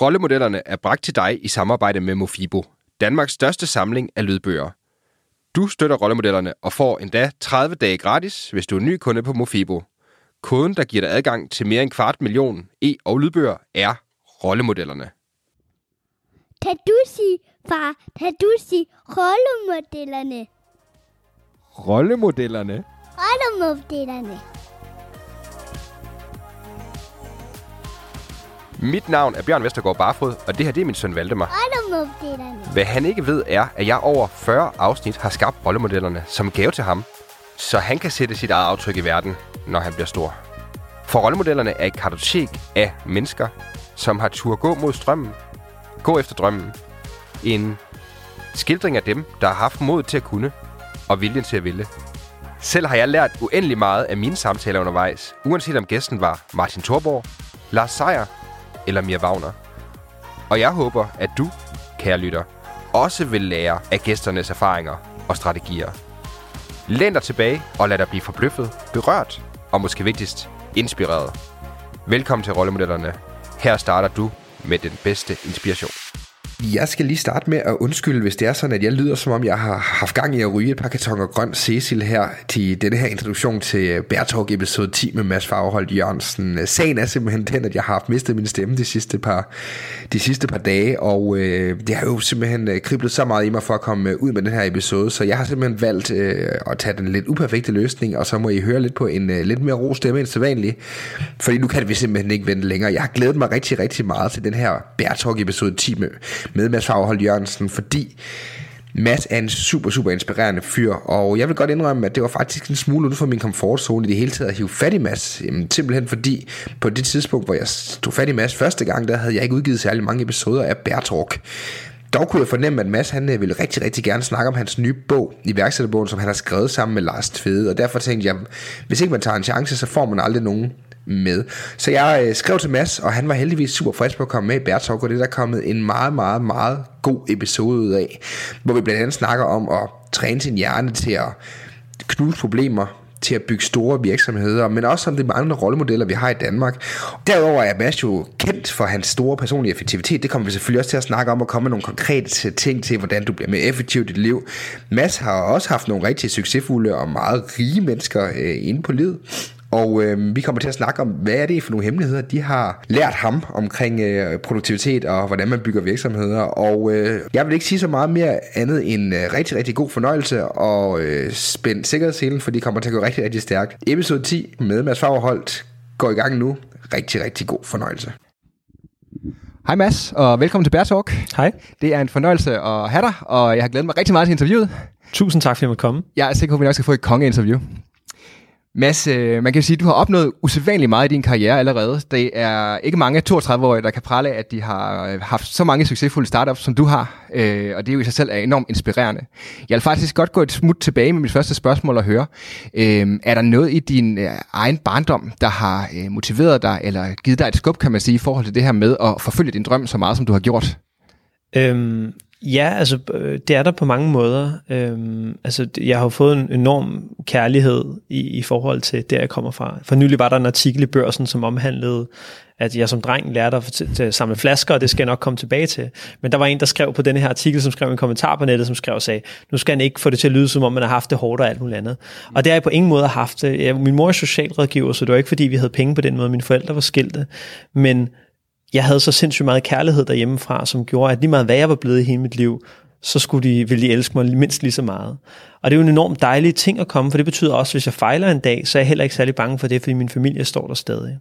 Rollemodellerne er bragt til dig i samarbejde med Mofibo, Danmarks største samling af lydbøger. Du støtter rollemodellerne og får endda 30 dage gratis, hvis du er ny kunde på Mofibo. Koden, der giver dig adgang til mere end kvart million e- og lydbøger, er rollemodellerne. Kan du sige, far, kan du sige rollemodellerne? Rollemodellerne? Rollemodellerne. Mit navn er Bjørn Vestergaard Barfod, og det her det er min søn Valdemar. Hvad han ikke ved er, at jeg over 40 afsnit har skabt rollemodellerne som gave til ham, så han kan sætte sit eget aftryk i verden, når han bliver stor. For rollemodellerne er et kartotek af mennesker, som har tur gå mod strømmen, gå efter drømmen. En skildring af dem, der har haft mod til at kunne og viljen til at ville. Selv har jeg lært uendelig meget af mine samtaler undervejs, uanset om gæsten var Martin Thorborg, Lars Seier eller Mia Wagner. Og jeg håber, at du, kære lytter, også vil lære af gæsternes erfaringer og strategier. Læn dig tilbage og lad dig blive forbløffet, berørt og måske vigtigst, inspireret. Velkommen til Rollemodellerne. Her starter du med den bedste inspiration. Jeg skal lige starte med at undskylde, hvis det er sådan, at jeg lyder som om, jeg har haft gang i at ryge et par kartonger grøn Cecil her til denne her introduktion til øh, Bærtalk episode 10 med Mads Fagholdt Jørgensen. Sagen er simpelthen den, at jeg har haft mistet min stemme de sidste par, de sidste par dage, og øh, det har jo simpelthen øh, kriblet så meget i mig for at komme øh, ud med den her episode, så jeg har simpelthen valgt øh, at tage den lidt uperfekte løsning, og så må I høre lidt på en øh, lidt mere ro stemme end sædvanligt, fordi nu kan vi simpelthen ikke vente længere. Jeg har glædet mig rigtig, rigtig meget til den her Bærtalk episode 10 med med Mads Faghold Jørgensen, fordi Mads er en super, super inspirerende fyr, og jeg vil godt indrømme, at det var faktisk en smule uden for min komfortzone i det hele taget at hive fat i Mads. Jamen, simpelthen fordi på det tidspunkt, hvor jeg stod fat i Mads første gang, der havde jeg ikke udgivet særlig mange episoder af Bærtalk. Dog kunne jeg fornemme, at Mads han øh, ville rigtig, rigtig gerne snakke om hans nye bog, iværksætterbogen, som han har skrevet sammen med Lars Tvede, og derfor tænkte jeg, hvis ikke man tager en chance, så får man aldrig nogen med. Så jeg øh, skrev til Mads, og han var heldigvis super frisk på at komme med i Bærtalk, og det er der kommet en meget, meget, meget god episode ud af, hvor vi blandt andet snakker om at træne sin hjerne til at knuse problemer, til at bygge store virksomheder, men også om de mange rollemodeller, vi har i Danmark. Derudover er Mads jo kendt for hans store personlige effektivitet. Det kommer vi selvfølgelig også til at snakke om, og komme med nogle konkrete ting til, hvordan du bliver mere effektiv i dit liv. Mads har også haft nogle rigtig succesfulde og meget rige mennesker øh, inde på livet. Og øh, vi kommer til at snakke om, hvad er det for nogle hemmeligheder, de har lært ham omkring øh, produktivitet og hvordan man bygger virksomheder. Og øh, jeg vil ikke sige så meget mere andet end øh, rigtig, rigtig god fornøjelse og øh, spænd sikkerhedshelen, for de kommer til at gå rigtig, rigtig stærkt. Episode 10 med Mads Fagerholdt går i gang nu. Rigtig, rigtig god fornøjelse. Hej Mads, og velkommen til Bear Talk. Hej. Det er en fornøjelse at have dig, og jeg har glædet mig rigtig meget til interviewet. Tusind tak, for at jeg måtte komme. Jeg er sikker på, at vi også skal få et kongeinterview. Mads, øh, man kan sige, at du har opnået usædvanligt meget i din karriere allerede. Det er ikke mange 32-årige, der kan prale af, at de har øh, haft så mange succesfulde startups, som du har. Øh, og det er jo i sig selv er enormt inspirerende. Jeg vil faktisk godt gå et smut tilbage med mit første spørgsmål og høre. Er der noget i din egen barndom, der har motiveret dig, eller givet dig et skub, kan man sige, i forhold til det her med at forfølge din drøm så meget, som du har gjort? Øhm, Ja, altså øh, det er der på mange måder. Øhm, altså jeg har fået en enorm kærlighed i, i forhold til der jeg kommer fra. For nylig var der en artikel i børsen, som omhandlede, at jeg som dreng lærte at, at samle flasker, og det skal jeg nok komme tilbage til. Men der var en, der skrev på denne her artikel, som skrev en kommentar på nettet, som skrev og sagde, nu skal han ikke få det til at lyde, som om man har haft det hårdt og alt muligt andet. Og det har jeg på ingen måde haft det. Min mor er socialrådgiver, så det var ikke fordi, vi havde penge på den måde. Mine forældre var skilte. Men jeg havde så sindssygt meget kærlighed derhjemmefra, som gjorde, at lige meget hvad jeg var blevet i hele mit liv, så skulle de, ville de elske mig mindst lige så meget. Og det er jo en enormt dejlig ting at komme, for det betyder også, at hvis jeg fejler en dag, så er jeg heller ikke særlig bange for det, fordi min familie står der stadig.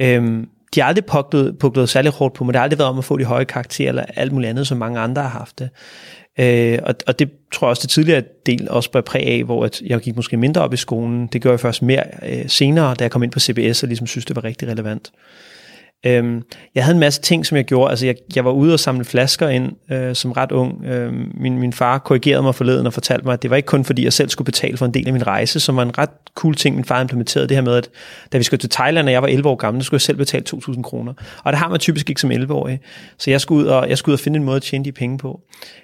Øhm, de har aldrig puklet, puklet særlig hårdt på mig. Det har aldrig været om at få de høje karakterer eller alt muligt andet, som mange andre har haft det. Øh, og, og det tror jeg også, det tidligere del også var præg af, hvor at jeg gik måske mindre op i skolen. Det gjorde jeg først mere øh, senere, da jeg kom ind på CBS og ligesom synes, det var rigtig relevant. Øhm, jeg havde en masse ting, som jeg gjorde. Altså, jeg, jeg var ude og samle flasker ind øh, som ret ung. Øhm, min, min far korrigerede mig forleden og fortalte mig, at det var ikke kun fordi, jeg selv skulle betale for en del af min rejse, som var en ret cool ting, min far implementerede det her med, at da vi skulle til Thailand, og jeg var 11 år gammel, så skulle jeg selv betale 2.000 kroner. Og det har man typisk ikke som 11-årig. Så jeg skulle, ud og, jeg skulle ud og finde en måde at tjene de penge på.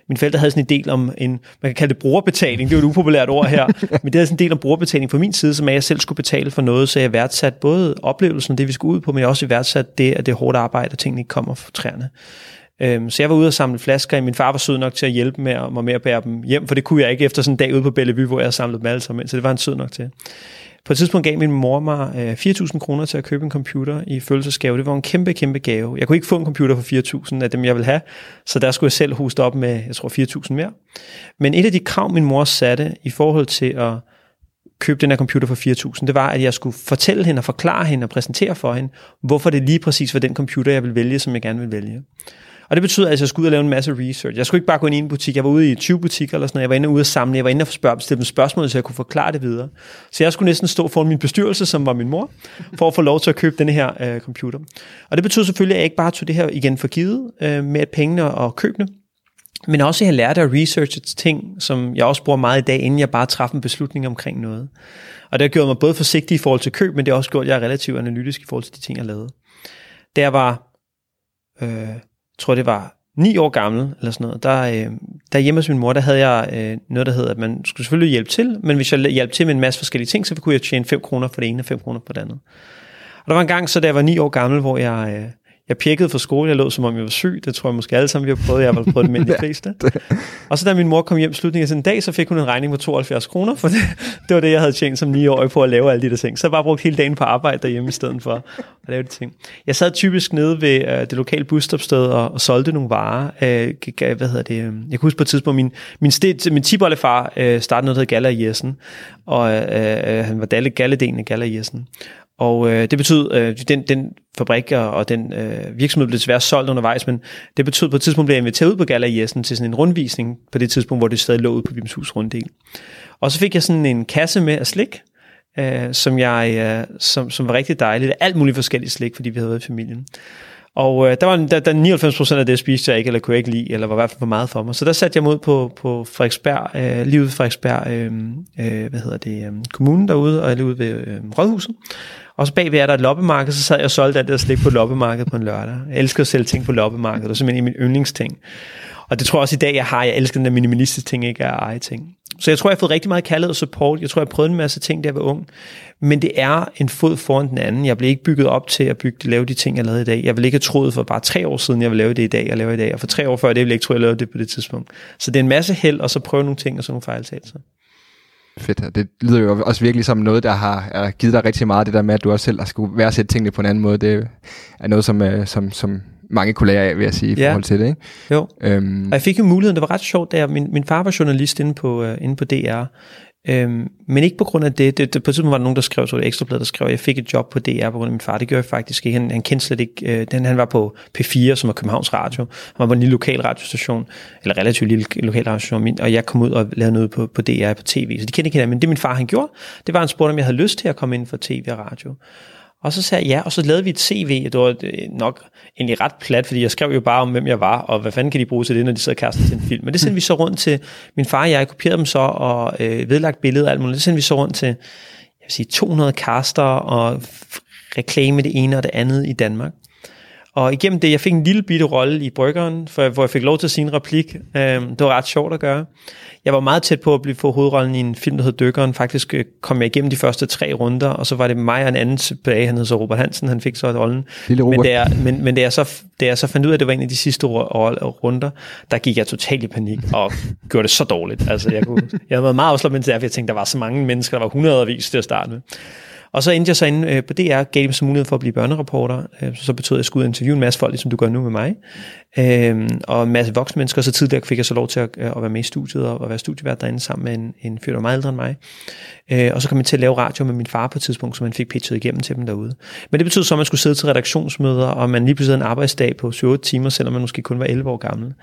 Mine forældre havde sådan en del om en, man kan kalde det brugerbetaling, det er jo et upopulært ord her, men det havde sådan en del om brugerbetaling på min side, som at jeg selv skulle betale for noget, så jeg værdsat både oplevelsen, det vi skulle ud på, men jeg også værdsat det, at det er hårdt arbejde, og tingene ikke kommer fra træerne. Øhm, så jeg var ude og samle flasker, og min far var sød nok til at hjælpe med, mig med at bære dem hjem, for det kunne jeg ikke efter sådan en dag ude på Bellevue, hvor jeg samlede dem alle sammen ind, så det var han sød nok til. På et tidspunkt gav min mor mig øh, 4.000 kroner til at købe en computer i følelsesgave. Det var en kæmpe, kæmpe gave. Jeg kunne ikke få en computer for 4.000 af dem, jeg ville have, så der skulle jeg selv hoste op med, jeg tror, 4.000 mere. Men et af de krav, min mor satte i forhold til at købe den her computer for 4.000, det var, at jeg skulle fortælle hende og forklare hende og præsentere for hende, hvorfor det lige præcis var den computer, jeg ville vælge, som jeg gerne vil vælge. Og det betyder, at jeg skulle ud og lave en masse research. Jeg skulle ikke bare gå ind i en butik. Jeg var ude i 20 butikker eller sådan noget. Jeg var inde og ude og samle. Jeg var inde og spørge, stille dem spørgsmål, så jeg kunne forklare det videre. Så jeg skulle næsten stå foran min bestyrelse, som var min mor, for at få lov til at købe den her øh, computer. Og det betyder selvfølgelig, at jeg ikke bare tog det her igen for givet øh, med pengene og købene, men også at jeg lærte at researche ting, som jeg også bruger meget i dag, inden jeg bare træffer en beslutning omkring noget. Og det har gjort mig både forsigtig i forhold til køb, men det har også gjort, at jeg er relativt analytisk i forhold til de ting, jeg lavede. Da jeg var øh, tror det var 9 år gammel, eller sådan noget, der, øh, der hjemme hos min mor, der havde jeg øh, noget, der hedder, at man skulle selvfølgelig hjælpe til, men hvis jeg hjalp til med en masse forskellige ting, så kunne jeg tjene 5 kroner for det ene og 5 kroner på det andet. Og der var en gang, så da jeg var 9 år gammel, hvor jeg, øh, jeg pjekkede fra skole, jeg lå som om jeg var syg, det tror jeg måske alle sammen, vi har prøvet, jeg har prøvet det med de fleste. Og så da min mor kom hjem slutningen af en dag, så fik hun en regning på 72 kroner, for det, det var det, jeg havde tjent som 9 år på at lave alle de der ting. Så jeg bare brugt hele dagen på arbejde derhjemme i stedet for at lave de ting. Jeg sad typisk nede ved uh, det lokale busstopsted og, og solgte nogle varer. Uh, hvad hedder det? Jeg kan huske på et tidspunkt, min, min, sted, min tibollefar uh, startede noget, der hed Galla Jessen, og uh, uh, han var Dalle Galledelen af Galla Jessen. Og øh, det betød, øh, den, den fabrik og den øh, virksomhed blev desværre solgt undervejs, men det betød på et tidspunkt, blev jeg inviteret ud på Gala Jessen til sådan en rundvisning på det tidspunkt, hvor det stadig lå ude på Vimshus Runddel. Og så fik jeg sådan en kasse med af slik, øh, som, jeg, øh, som, som var rigtig dejligt. Alt muligt forskelligt slik, fordi vi havde været i familien. Og øh, der var der, der 99 procent af det spiste jeg ikke, eller kunne jeg ikke lide, eller var i hvert fald for meget for mig. Så der satte jeg mod på, på Frederiksberg, øh, lige ude Frederiksberg, øh, øh, hvad hedder det, øh, kommunen derude, og lige ude ved øh, Rådhuset. Og så bagved er der et loppemarked, så sad jeg og solgte alt det der slik på loppemarkedet på en lørdag. Jeg elsker at sælge ting på loppemarkedet, det er simpelthen min yndlingsting. Og det tror jeg også i dag, jeg har. Jeg elsker den der minimalistiske ting, ikke er eje ting. Så jeg tror, jeg har fået rigtig meget kærlighed og support. Jeg tror, jeg har prøvet en masse ting, da jeg var ung. Men det er en fod foran den anden. Jeg blev ikke bygget op til at bygge, lave de ting, jeg lavede i dag. Jeg ville ikke have troet for bare tre år siden, jeg ville lave det i dag, jeg laver i dag. Og for tre år før det, ville jeg ikke tro, jeg lavede det på det tidspunkt. Så det er en masse held, og så prøve nogle ting og sådan nogle fejltagelser. Fedt. Det lyder jo også virkelig som noget, der har, givet dig rigtig meget, det der med, at du også selv har skulle værdsætte tingene på en anden måde. Det er noget, som, øh, som, som mange kunne lære af, vil jeg sige, i ja. forhold til det. Ikke? Jo. Øhm. Og jeg fik jo muligheden, det var ret sjovt, da min, min far var journalist inde på, uh, inde på DR, Øhm, men ikke på grund af det. det, det på et tidspunkt var der nogen, der skrev, så det ekstrablad, der skrev, at jeg fik et job på DR på grund af min far. Det gjorde jeg faktisk ikke. Han, han kendte slet ikke, øh, den, han var på P4, som er Københavns Radio. Han var på en lille lokal radiostation, eller relativt lille lokal radiostation, og jeg kom ud og lavede noget på, på DR på tv. Så de kendte ikke hinanden, men det min far han gjorde, det var, han spurgte, om jeg havde lyst til at komme ind for tv og radio. Og så sagde jeg ja, og så lavede vi et CV, det var øh, nok egentlig ret plat, fordi jeg skrev jo bare om, hvem jeg var, og hvad fanden kan de bruge til det, når de sidder og til en film. Men det sendte vi så rundt til min far og jeg, kopierede dem så, og øh, vedlagt billeder og alt muligt. Det sendte vi så rundt til, jeg vil sige, 200 kaster og reklame det ene og det andet i Danmark. Og igennem det, jeg fik en lille bitte rolle i Bryggeren, for, hvor jeg fik lov til at sige en replik. Øhm, det var ret sjovt at gøre. Jeg var meget tæt på at blive få hovedrollen i en film, der hed Dykkeren. Faktisk øh, kom jeg igennem de første tre runder, og så var det mig og en anden tilbage, han hed så Robert Hansen, han fik så rollen. Men, da jeg, men, men da, jeg så, da jeg så fandt ud af, at det var en af de sidste runder, der gik jeg totalt i panik, og gjorde det så dårligt. Altså, jeg, kunne, jeg havde været meget afslappet, mens jeg tænkte, der var så mange mennesker, der var hundredvis til at starte med. Og så endte jeg så inde øh, på DR, gav dem så mulighed for at blive børnereporter. Øh, så, så betød jeg, at jeg skulle interviewe en masse folk, ligesom du gør nu med mig. Øh, og en masse voksne mennesker. Så tidligere fik jeg så lov til at, øh, at være med i studiet og, og være studievært derinde sammen med en, en fyr, der var meget ældre end mig. Øh, og så kom jeg til at lave radio med min far på et tidspunkt, som man fik pitchet igennem til dem derude. Men det betød så, at man skulle sidde til redaktionsmøder, og man lige pludselig havde en arbejdsdag på 7-8 timer, selvom man måske kun var 11 år gammel.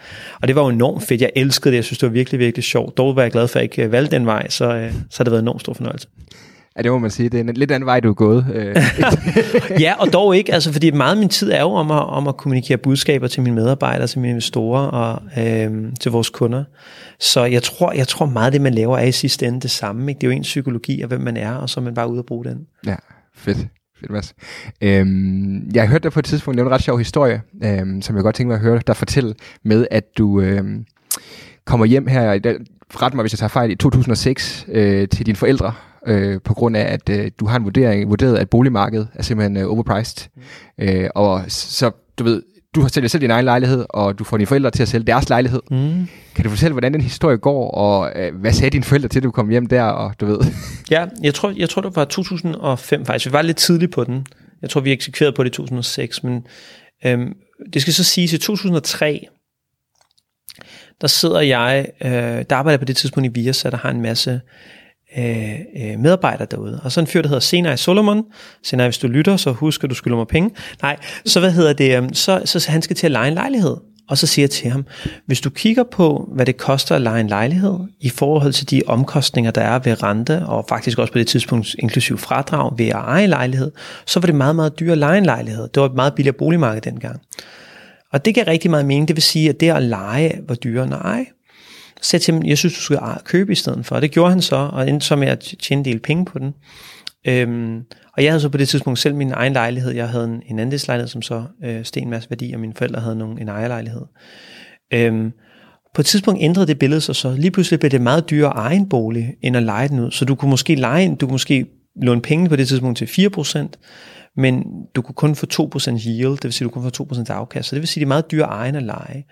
Og det var jo enormt fedt. Jeg elskede det. Jeg synes, det var virkelig, virkelig sjovt. Dog var jeg glad for, at jeg ikke valgte den vej, så, øh, så har det været en enormt stor fornøjelse. Ja, det må man sige. Det er en lidt anden vej, du er gået. Øh. ja, og dog ikke, altså, fordi meget af min tid er jo om at, om at kommunikere budskaber til mine medarbejdere, til mine investorer og øh, til vores kunder. Så jeg tror, jeg tror meget, det man laver er i sidste ende det samme. Ikke? Det er jo en psykologi og hvem man er, og så er man bare ude og bruge den. Ja, fedt. Fedt, Mads. Øhm, jeg har hørt dig på et tidspunkt nævne en ret sjov historie, øhm, som jeg godt tænker mig at høre dig fortælle med, at du øhm, kommer hjem her, ret mig hvis jeg tager fejl, i 2006 øh, til dine forældre øh, på grund af, at øh, du har en vurdering, vurderet, at boligmarkedet er simpelthen øh, overpriced. Mm. Øh, og så, du ved, du har sælget selv din egen lejlighed, og du får dine forældre til at sælge deres lejlighed. Mm. Kan du fortælle, hvordan den historie går, og øh, hvad sagde dine forældre til, at du kom hjem der, og du ved? Ja, jeg tror, jeg tror, det var 2005 faktisk. Vi var lidt tidligt på den. Jeg tror, vi eksekverede på det i 2006, men øhm, det skal så siges, i 2003, der sidder jeg, øh, der arbejder på det tidspunkt i Viasat, der har en masse øh, øh, medarbejder derude. Og så en fyr, der hedder Senai Solomon. Senai, hvis du lytter, så husk, at du skylder mig penge. Nej, så hvad hedder det? Så, så, så han skal til at lege en lejlighed. Og så siger jeg til ham, hvis du kigger på, hvad det koster at lege en lejlighed, i forhold til de omkostninger, der er ved rente, og faktisk også på det tidspunkt inklusiv fradrag ved at eje en lejlighed, så var det meget, meget dyrt at lege en lejlighed. Det var et meget billigere boligmarked dengang. Og det gav rigtig meget mening. Det vil sige, at det at lege var dyrere end at eje. Så sagde til ham, jeg synes, du skal købe i stedet for. Og det gjorde han så, og endte så med at tjene en del penge på den. Øhm, og jeg havde så på det tidspunkt selv min egen lejlighed. Jeg havde en, en andelslejlighed, som så øh, steg en masse værdi, og mine forældre havde nogle, en ejerlejlighed. Øhm, på et tidspunkt ændrede det billede sig så. Lige pludselig blev det meget dyrere at eje en bolig, end at lege den ud. Så du kunne måske lege du kunne måske låne penge på det tidspunkt til 4%, men du kunne kun få 2% yield, det vil sige, du kunne få 2% afkast. Så det vil sige, det er meget dyre at eje end at lege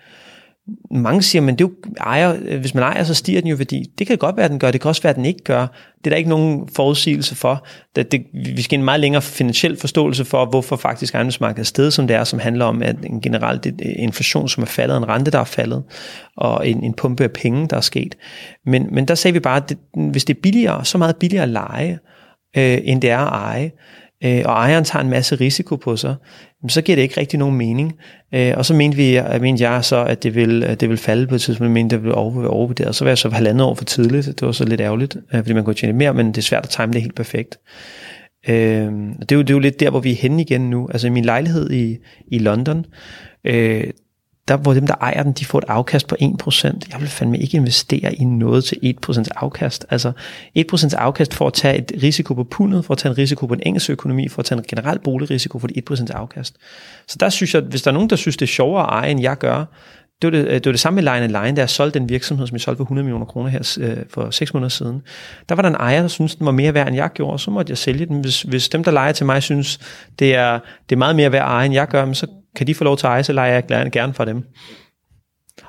mange siger, men det er jo ejer, hvis man ejer, så stiger den jo værdi. Det kan godt være, at den gør, det kan også være, at den ikke gør. Det er der ikke nogen forudsigelse for. Det, det, vi skal en meget længere finansiel forståelse for, hvorfor faktisk ejendomsmarkedet er sted, som det er, som handler om at en generelt inflation, som er faldet, en rente, der er faldet, og en, en pumpe af penge, der er sket. Men, men der sagde vi bare, at det, hvis det er billigere, så meget billigere at lege, øh, end det er at eje, øh, og ejeren tager en masse risiko på sig, så giver det ikke rigtig nogen mening. Øh, og så mente, vi, øh, mente jeg så, at det ville, det ville falde på et tidspunkt, men det ville over, overvurderet. Så var jeg så halvandet år for tidligt. Det var så lidt ærgerligt, øh, fordi man kunne tjene mere, men det er svært at time det helt perfekt. Øh, det, er jo, det er jo lidt der, hvor vi er henne igen nu. Altså i min lejlighed i, i London, øh, der hvor dem, der ejer den, de får et afkast på 1%. Jeg vil fandme ikke investere i noget til 1% afkast. Altså 1% afkast for at tage et risiko på pundet, for at tage en risiko på en engelsk økonomi, for at tage en generel boligrisiko for det 1% afkast. Så der synes jeg, hvis der er nogen, der synes, det er sjovere at eje, end jeg gør, det var det, øh, det var det samme med Line Line, da jeg solgte den virksomhed, som jeg solgte for 100 millioner kroner her øh, for 6 måneder siden. Der var der en ejer, der syntes, den var mere værd, end jeg gjorde, så måtte jeg sælge den. Hvis, hvis dem, der leger til mig, synes, det er, det er meget mere værd at eje, end jeg gør, så kan de få lov til at eje, så leger jeg gerne, gerne for dem.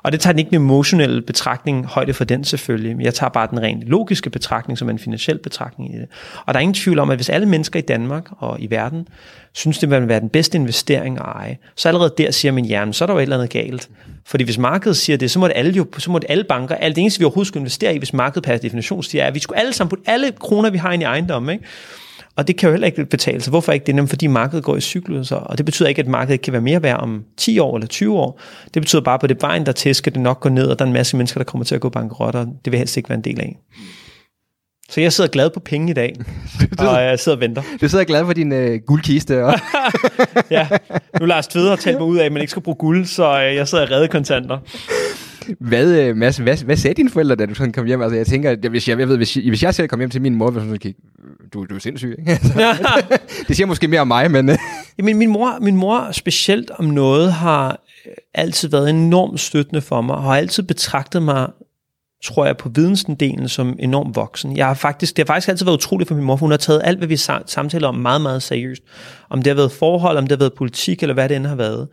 Og det tager den ikke en emotionel betragtning højde for den selvfølgelig, men jeg tager bare den rent logiske betragtning, som en finansiel betragtning i det. Og der er ingen tvivl om, at hvis alle mennesker i Danmark og i verden synes, det vil være den bedste investering at eje, så allerede der siger min hjerne, så er der jo et eller andet galt. Fordi hvis markedet siger det, så må det alle, jo, så må det alle banker, alt det eneste, vi overhovedet skulle investere i, hvis markedet per definition siger, er, at vi skulle alle sammen putte alle kroner, vi har ind i ejendom, ikke? Og det kan jo heller ikke betale sig. Hvorfor ikke det? Nemlig fordi markedet går i cykluser, og det betyder ikke, at markedet ikke kan være mere værd om 10 år eller 20 år. Det betyder bare, at på det vejen der til, skal det nok gå ned, og der er en masse mennesker, der kommer til at gå bankerot, og det vil helst ikke være en del af. Så jeg sidder glad på penge i dag, og jeg sidder og venter. Du sidder glad for din øh, guldkiste. Og ja, nu Lars Tvede har talt mig ud af, at man ikke skal bruge guld, så øh, jeg sidder og redder kontanter. Hvad, øh, Mads, hvad, hvad sagde dine forældre, da du sådan kom hjem? Altså, jeg tænker, hvis jeg, jeg ved, hvis, jeg, hvis jeg selv kom hjem til min mor, hun sådan kigge, du, du er sindssyg, ikke? Altså, det siger måske mere om mig, men... Øh. Jamen, min mor, min mor specielt om noget har altid været enormt støttende for mig, og har altid betragtet mig tror jeg, på vidensdelen som enormt voksen. Jeg har faktisk, det har faktisk altid været utroligt for min mor, for hun har taget alt, hvad vi samtaler om, meget, meget seriøst. Om det har været forhold, om det har været politik, eller hvad det end har været.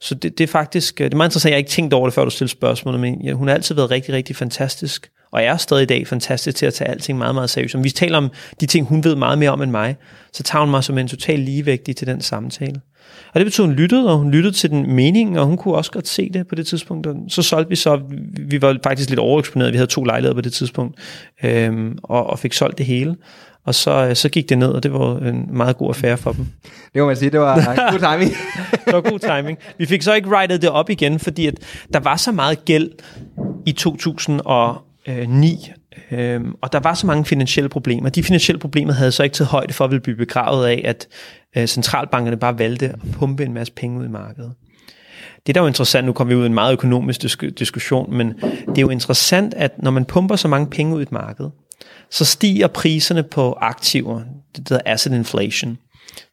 Så det, det er faktisk, øh, det er meget interessant, jeg har ikke tænkt over det, før du stillede spørgsmålet, men ja, hun har altid været rigtig, rigtig fantastisk, og er stadig i dag fantastisk til at tage alting meget, meget seriøst. Om vi taler om de ting, hun ved meget mere om end mig, så tager hun mig som en total ligevægtig til den samtale. Og det betød, at hun lyttede, og hun lyttede til den mening, og hun kunne også godt se det på det tidspunkt. Og så solgte vi så, vi var faktisk lidt overeksponeret, vi havde to lejligheder på det tidspunkt, øhm, og, og fik solgt det hele. Og så, så gik det ned, og det var en meget god affære for dem. Det må man sige, det var god timing. det var god timing. Vi fik så ikke rightet det op igen, fordi at der var så meget gæld i 2009, Øhm, og der var så mange finansielle problemer. De finansielle problemer havde så ikke taget højde for at ville blive begravet af, at øh, centralbankerne bare valgte at pumpe en masse penge ud i markedet. Det der er jo interessant, nu kommer vi ud i en meget økonomisk disk- diskussion, men det er jo interessant, at når man pumper så mange penge ud i et marked, så stiger priserne på aktiver, det hedder asset inflation,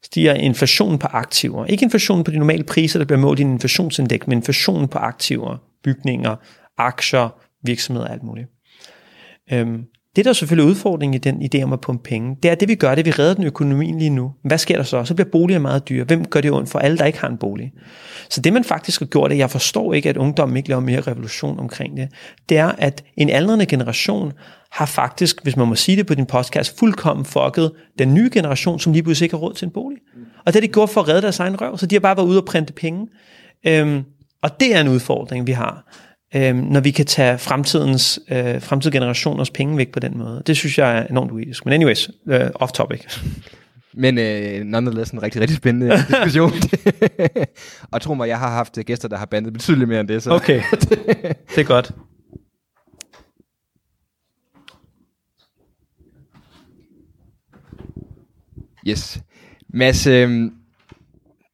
stiger inflationen på aktiver. Ikke inflationen på de normale priser, der bliver målt i en inflationsindeks, men inflationen på aktiver, bygninger, aktier, virksomheder og alt muligt. Øhm, det, der er selvfølgelig udfordringen i den idé om at pumpe penge, det er det, vi gør, det vi redder den økonomien lige nu. Hvad sker der så? Så bliver boliger meget dyre. Hvem gør det ondt for alle, der ikke har en bolig? Så det, man faktisk har gjort, og jeg forstår ikke, at ungdommen ikke laver mere revolution omkring det, det er, at en aldrende generation har faktisk, hvis man må sige det på din podcast, fuldkommen fucket den nye generation, som lige pludselig ikke har råd til en bolig. Og det har de gjort for at redde deres egen røv, så de har bare været ude og printe penge. Øhm, og det er en udfordring, vi har øh, når vi kan tage fremtidens, øh, fremtidige generationers penge væk på den måde. Det synes jeg er enormt uetisk. Men anyways, øh, off topic. Men øh, nonetheless en rigtig, rigtig spændende diskussion. og tro mig, jeg har haft gæster, der har bandet betydeligt mere end det. Så. Okay, det er godt. Yes. Mads, øh,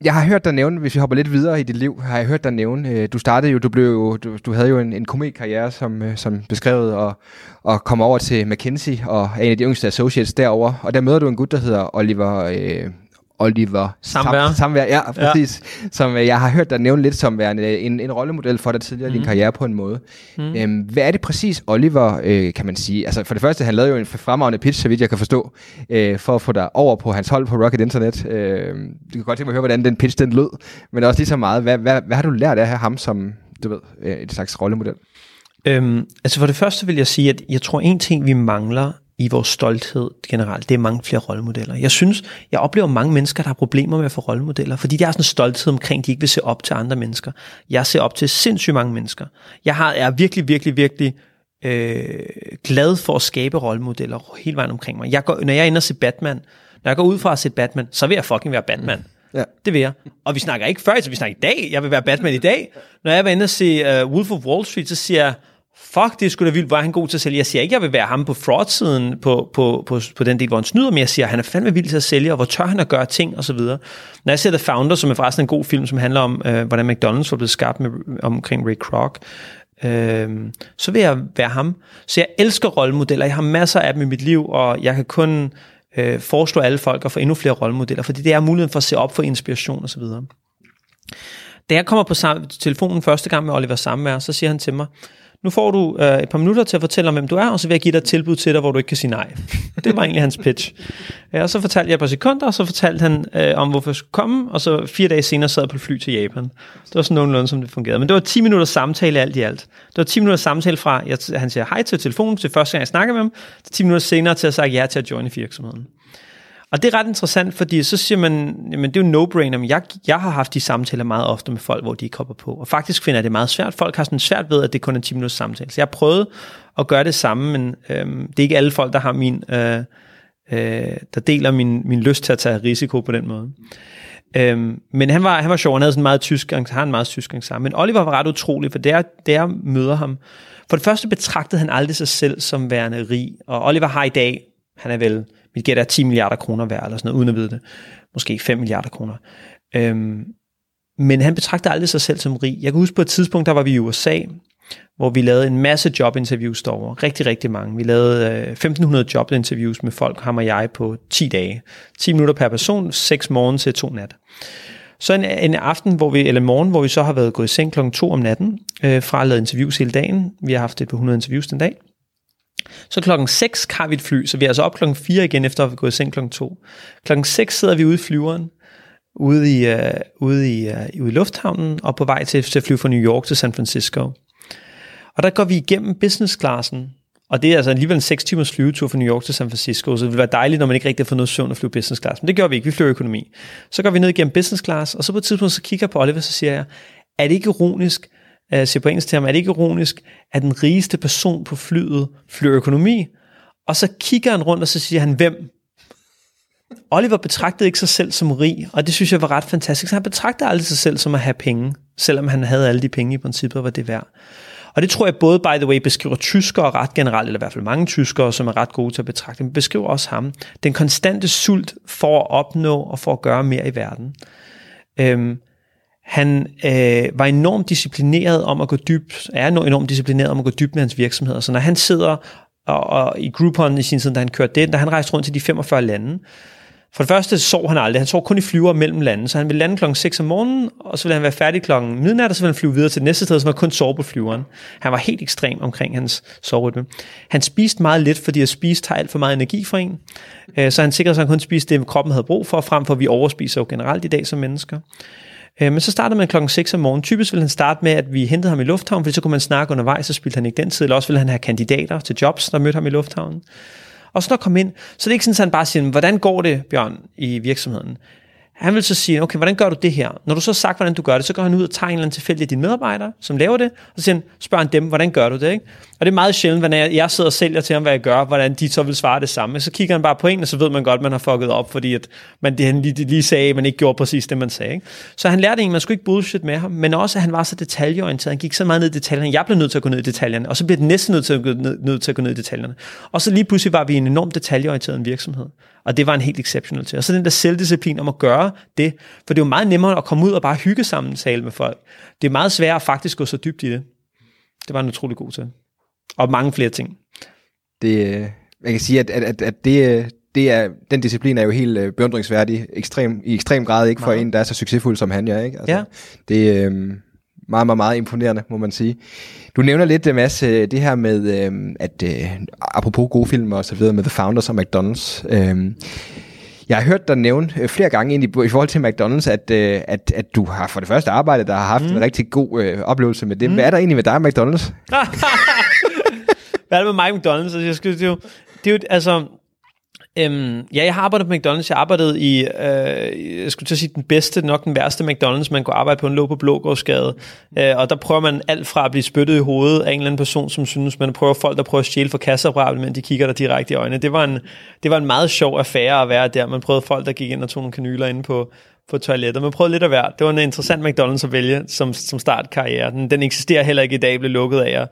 jeg har hørt dig nævne, hvis vi hopper lidt videre i dit liv, har jeg hørt dig nævne, øh, du startede jo, du blev jo, du, du havde jo en, en komikkarriere, som, øh, som beskrevet, og, og kom over til McKinsey, og er en af de yngste associates derover. Og der møder du en gut, der hedder Oliver, øh, Oliver Samvær. Sam, Samvær, ja, præcis. Ja. Som øh, jeg har hørt dig nævne lidt som værende en, en rollemodel for dig tidligere mm. i din mhm. karriere på en måde. Mm. Øhm, hvad er det præcis, Oliver, øh, kan man sige? Altså for det første, han lavede jo en fremragende pitch, så vidt jeg kan forstå, øh, for at få dig over på hans hold på Rocket Internet. Øh, du kan godt tænke mig at høre, hvordan den pitch den lød, men også lige så meget, hvad, hvad, hvad har du lært af ham som, du ved, øh, et slags rollemodel? Øhm, altså for det første vil jeg sige, at jeg tror en ting, vi mangler i vores stolthed generelt, det er mange flere rollemodeller. Jeg synes, jeg oplever mange mennesker, der har problemer med at få rollemodeller, fordi de har sådan en stolthed omkring, de ikke vil se op til andre mennesker. Jeg ser op til sindssygt mange mennesker. Jeg har, jeg er virkelig, virkelig, virkelig øh, glad for at skabe rollemodeller hele vejen omkring mig. Jeg går, når jeg er inde og se Batman, når jeg går ud fra at se Batman, så vil jeg fucking være Batman. Mm. Ja. Det vil jeg. Og vi snakker ikke før, så vi snakker i dag. Jeg vil være Batman i dag. Når jeg var inde og se uh, Wolf of Wall Street, så siger jeg, fuck, det skulle da vildt, hvor er han god til at sælge. Jeg siger ikke, jeg vil være ham på fraud-siden på, på, på, på den del, hvor han snyder, men jeg siger, han er fandme vild til at sælge, og hvor tør han at gøre ting, og så videre. Når jeg ser The Founder, som er forresten en god film, som handler om, øh, hvordan McDonald's var blevet skabt med, omkring Ray Kroc, øh, så vil jeg være ham. Så jeg elsker rollemodeller. Jeg har masser af dem i mit liv, og jeg kan kun øh, foreslå alle folk at få endnu flere rollemodeller, fordi det er muligheden for at se op for inspiration og så videre. Da jeg kommer på telefonen første gang med Oliver Samvær, så siger han til mig, nu får du øh, et par minutter til at fortælle om, hvem du er, og så vil jeg give dig et tilbud til dig, hvor du ikke kan sige nej. Det var egentlig hans pitch. Ja, og så fortalte jeg et par sekunder, og så fortalte han øh, om, hvorfor jeg skulle komme, og så fire dage senere sad jeg på et fly til Japan. Det var sådan nogenlunde, som det fungerede. Men det var 10 minutters samtale alt i alt. Det var 10 minutters samtale fra, jeg, han siger hej til telefonen til første gang, jeg snakker med ham, til 10 minutter senere til at sige ja til at joine virksomheden. Og det er ret interessant, fordi så siger man, jamen det er jo no-brainer, men jeg, jeg har haft de samtaler meget ofte med folk, hvor de ikke hopper på. Og faktisk finder jeg det meget svært. Folk har sådan svært ved, at det kun er 10 minutters samtale. Så jeg har prøvet at gøre det samme, men øhm, det er ikke alle folk, der har min, øh, øh, der deler min, min lyst til at tage risiko på den måde. Øhm, men han var, han var sjov, han havde sådan meget tysk han har en meget tysk gang sammen. Men Oliver var ret utrolig, for der, der møder ham. For det første betragtede han aldrig sig selv som værende rig, og Oliver har i dag, han er vel mit gæt er 10 milliarder kroner værd, eller sådan noget, uden at vide det. Måske 5 milliarder kroner. Øhm, men han betragter aldrig sig selv som rig. Jeg kan huske på et tidspunkt, der var vi i USA, hvor vi lavede en masse jobinterviews derovre. Rigtig, rigtig mange. Vi lavede øh, 1500 jobinterviews med folk, ham og jeg, på 10 dage. 10 minutter per person, 6 morgen til 2 nat. Så en, en aften, hvor vi, eller morgen, hvor vi så har været gået i seng klokken 2 om natten, øh, fra at lave interviews hele dagen. Vi har haft et par 100 interviews den dag. Så klokken 6 har vi et fly, så vi er altså op klokken 4 igen, efter at have gået i seng klokken 2. Klokken 6 sidder vi ude i flyveren, ude i, uh, ude i, uh, ude i lufthavnen, og på vej til, til at flyve fra New York til San Francisco. Og der går vi igennem business-klassen, og det er altså alligevel en 6 timers flyvetur fra New York til San Francisco, så det ville være dejligt, når man ikke rigtig har fået noget søvn at flyve business class. Men det gør vi ikke, vi flyver økonomi. Så går vi ned igennem business class, og så på et tidspunkt så kigger jeg på Oliver, så siger jeg, er det ikke ironisk, øh, siger på engelsk til ham, er det ikke ironisk, at den rigeste person på flyet flyver økonomi? Og så kigger han rundt, og så siger han, hvem? Oliver betragtede ikke sig selv som rig, og det synes jeg var ret fantastisk. Så han betragtede aldrig sig selv som at have penge, selvom han havde alle de penge i princippet, var det værd. Og det tror jeg både, by the way, beskriver tyskere ret generelt, eller i hvert fald mange tyskere, som er ret gode til at betragte, men beskriver også ham. Den konstante sult for at opnå og for at gøre mere i verden. Øhm, han øh, var enormt disciplineret om at gå dybt, er enormt disciplineret om at gå dybt med hans virksomheder. Så når han sidder og, og i Groupon i sin tid, da han kørte det, da han rejste rundt til de 45 lande, For det første sov han aldrig. Han sov kun i flyver mellem lande. Så han ville lande klokken 6 om morgenen, og så ville han være færdig klokken midnat, og så ville han flyve videre til det næste sted, så han kun sove på flyveren. Han var helt ekstrem omkring hans soverytme. Han spiste meget lidt, fordi at spise tager alt for meget energi for en. Øh, så han sikrede sig, at han kun spiste det, kroppen havde brug for, frem for at vi overspiser jo generelt i dag som mennesker. Øh, men så startede man klokken 6 om morgenen. Typisk ville han starte med, at vi hentede ham i lufthavnen, fordi så kunne man snakke undervejs, så spildte han ikke den tid, eller også ville han have kandidater til jobs, der mødte ham i lufthavnen. Og så når kom ind, så det er ikke sådan, at han bare siger, hvordan går det, Bjørn, i virksomheden? Han vil så sige, okay, hvordan gør du det her? Når du så har sagt, hvordan du gør det, så går han ud og tager en eller anden tilfældig af dine medarbejdere, som laver det, og så siger han, spørger han dem, hvordan gør du det? Ikke? Og det er meget sjældent, når jeg sidder og sælger til ham, hvad jeg gør, hvordan de så vil svare det samme. Så kigger han bare på en, og så ved man godt, at man har fucket op, fordi at man, det, han lige, lige sagde, at man ikke gjorde præcis det, man sagde. Ikke? Så han lærte en, man skulle ikke bullshit med ham, men også, at han var så detaljeorienteret. Han gik så meget ned i detaljerne. Jeg blev nødt til at gå ned i detaljerne, og så blev det næste nødt til at gå ned, nødt til at gå ned i detaljerne. Og så lige pludselig var vi en enormt detaljeorienteret virksomhed. Og det var en helt exceptional til. Og så den der selvdisciplin om at gøre det, for det er jo meget nemmere at komme ud og bare hygge sammen tale med folk. Det er meget sværere at faktisk gå så dybt i det. Det var en utrolig god til. Og mange flere ting. Det, jeg kan sige, at, at, at, at det, det er, den disciplin er jo helt øh, beundringsværdig ekstrem, i ekstrem grad, ikke for meget. en, der er så succesfuld som han er. Ikke? Altså, ja. Det øh, meget, meget, meget imponerende, må man sige. Du nævner lidt, øh, Mads, øh, det her med, øh, at apropos gode film og så videre, med The Founders og McDonald's. Jeg har hørt dig nævne flere gange ind i, forhold til McDonald's, at, at, at du har for det første arbejdet, der har haft mm. en rigtig god øh, oplevelse med det. Mm. Hvad er der egentlig med dig og McDonald's? Hvad er det med mig McDonald's? Altså, jeg skal, det, er jo, det er jo, altså, Øhm, ja, jeg har arbejdet på McDonald's. Jeg arbejdede i, øh, jeg skulle til at sige, den bedste, nok den værste McDonald's, man kunne arbejde på, en lå på Blågårdsgade. Øh, og der prøver man alt fra at blive spyttet i hovedet af en eller anden person, som synes, man prøver folk, der prøver at stjæle for kasseapparatet, men de kigger der direkte i øjnene. Det var, en, det var en meget sjov affære at være der. Man prøvede folk, der gik ind og tog nogle kanyler inde på, på toilettet. Man prøvede lidt af hvert. Det var en interessant McDonald's at vælge som, som startkarriere. Den, den eksisterer heller ikke i dag, blev lukket af. jer.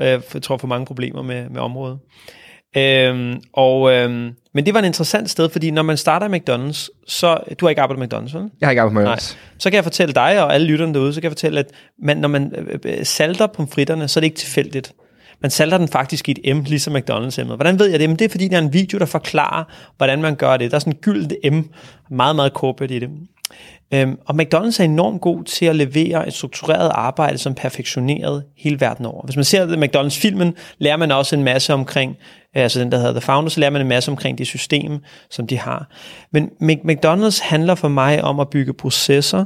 øh, jeg tror for mange problemer med, med området. Øhm, og, øhm, men det var en interessant sted, fordi når man starter McDonald's, så... Du har ikke arbejdet med McDonald's, vel? Jeg har ikke arbejdet med McDonald's. Nej. Så kan jeg fortælle dig og alle lytterne derude, så kan jeg fortælle, at man, når man øh, øh, salter pomfritterne, så er det ikke tilfældigt. Man salter den faktisk i et M, ligesom McDonald's M'et. Hvordan ved jeg det? Men det er fordi, der er en video, der forklarer, hvordan man gør det. Der er sådan en gyldent M, meget, meget corporate i det. Øhm, og McDonald's er enormt god til at levere et struktureret arbejde, som perfektioneret hele verden over. Hvis man ser det McDonald's-filmen, lærer man også en masse omkring, øh, altså den der hedder The Founder, så lærer man en masse omkring det system, som de har. Men McDonald's handler for mig om at bygge processer,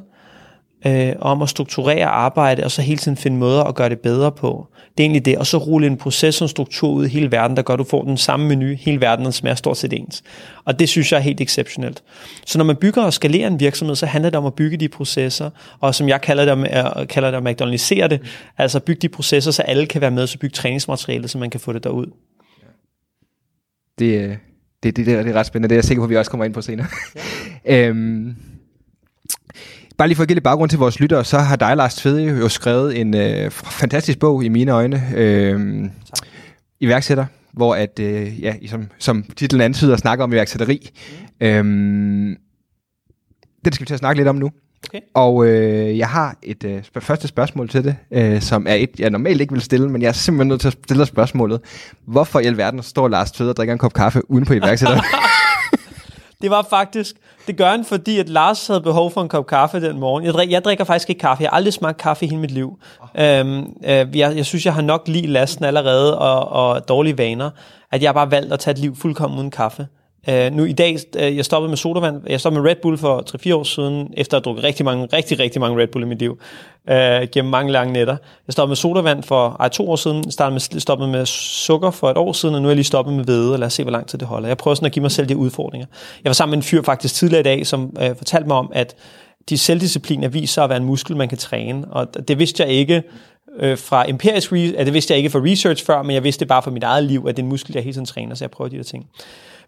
øh, om at strukturere arbejde, og så hele tiden finde måder at gøre det bedre på. Det er egentlig det, og så rulle en proces og struktur ud i hele verden, der gør, at du får den samme menu, hele verden, den smager stort set ens. Og det synes jeg er helt exceptionelt. Så når man bygger og skalerer en virksomhed, så handler det om at bygge de processer, og som jeg kalder det, at, kalder det at McDonald'isere det, altså bygge de processer, så alle kan være med, så bygge træningsmaterialet, så man kan få det derud. Det, det, det, det, er, det er ret spændende, det er jeg sikker på, at vi også kommer ind på senere. Ja. øhm, Bare lige for at give lidt baggrund til vores lyttere, så har dig, Lars Tvede, jo skrevet en øh, fantastisk bog i mine øjne. Øh, iværksætter, hvor at, øh, ja, som, som titlen antyder, snakker om iværksætteri. Mm. Øh, det skal vi til at snakke lidt om nu. Okay. Og øh, jeg har et øh, sp- første spørgsmål til det, øh, som er et, jeg normalt ikke vil stille, men jeg er simpelthen nødt til at stille spørgsmålet. Hvorfor i alverden står Lars Tvede og drikker en kop kaffe uden på iværksætter? Det var faktisk, det gør han, fordi at Lars havde behov for en kop kaffe den morgen. Jeg, drikker, jeg drikker faktisk ikke kaffe. Jeg har aldrig smagt kaffe i hele mit liv. Oh. Øhm, øh, jeg, jeg synes, jeg har nok lige lasten allerede og, og dårlige vaner, at jeg bare valgt at tage et liv fuldkommen uden kaffe. Uh, nu i dag, uh, jeg stoppede med sodavand, jeg stoppede med Red Bull for 3-4 år siden, efter at have drukket rigtig mange, rigtig, rigtig mange Red Bull i mit liv, uh, gennem mange lange nætter. Jeg stoppede med sodavand for ej, to år siden, startede med, stoppede med sukker for et år siden, og nu er jeg lige stoppet med hvede, og lad os se, hvor lang tid det holder. Jeg prøver sådan at give mig selv de udfordringer. Jeg var sammen med en fyr faktisk tidligere i dag, som uh, fortalte mig om, at de selvdiscipliner viser at være en muskel, man kan træne, og det vidste jeg ikke, fra empirisk, ja, det vidste jeg ikke fra research før, men jeg vidste det bare fra mit eget liv, at det er en muskel, jeg hele tiden træner, så jeg prøver de der ting.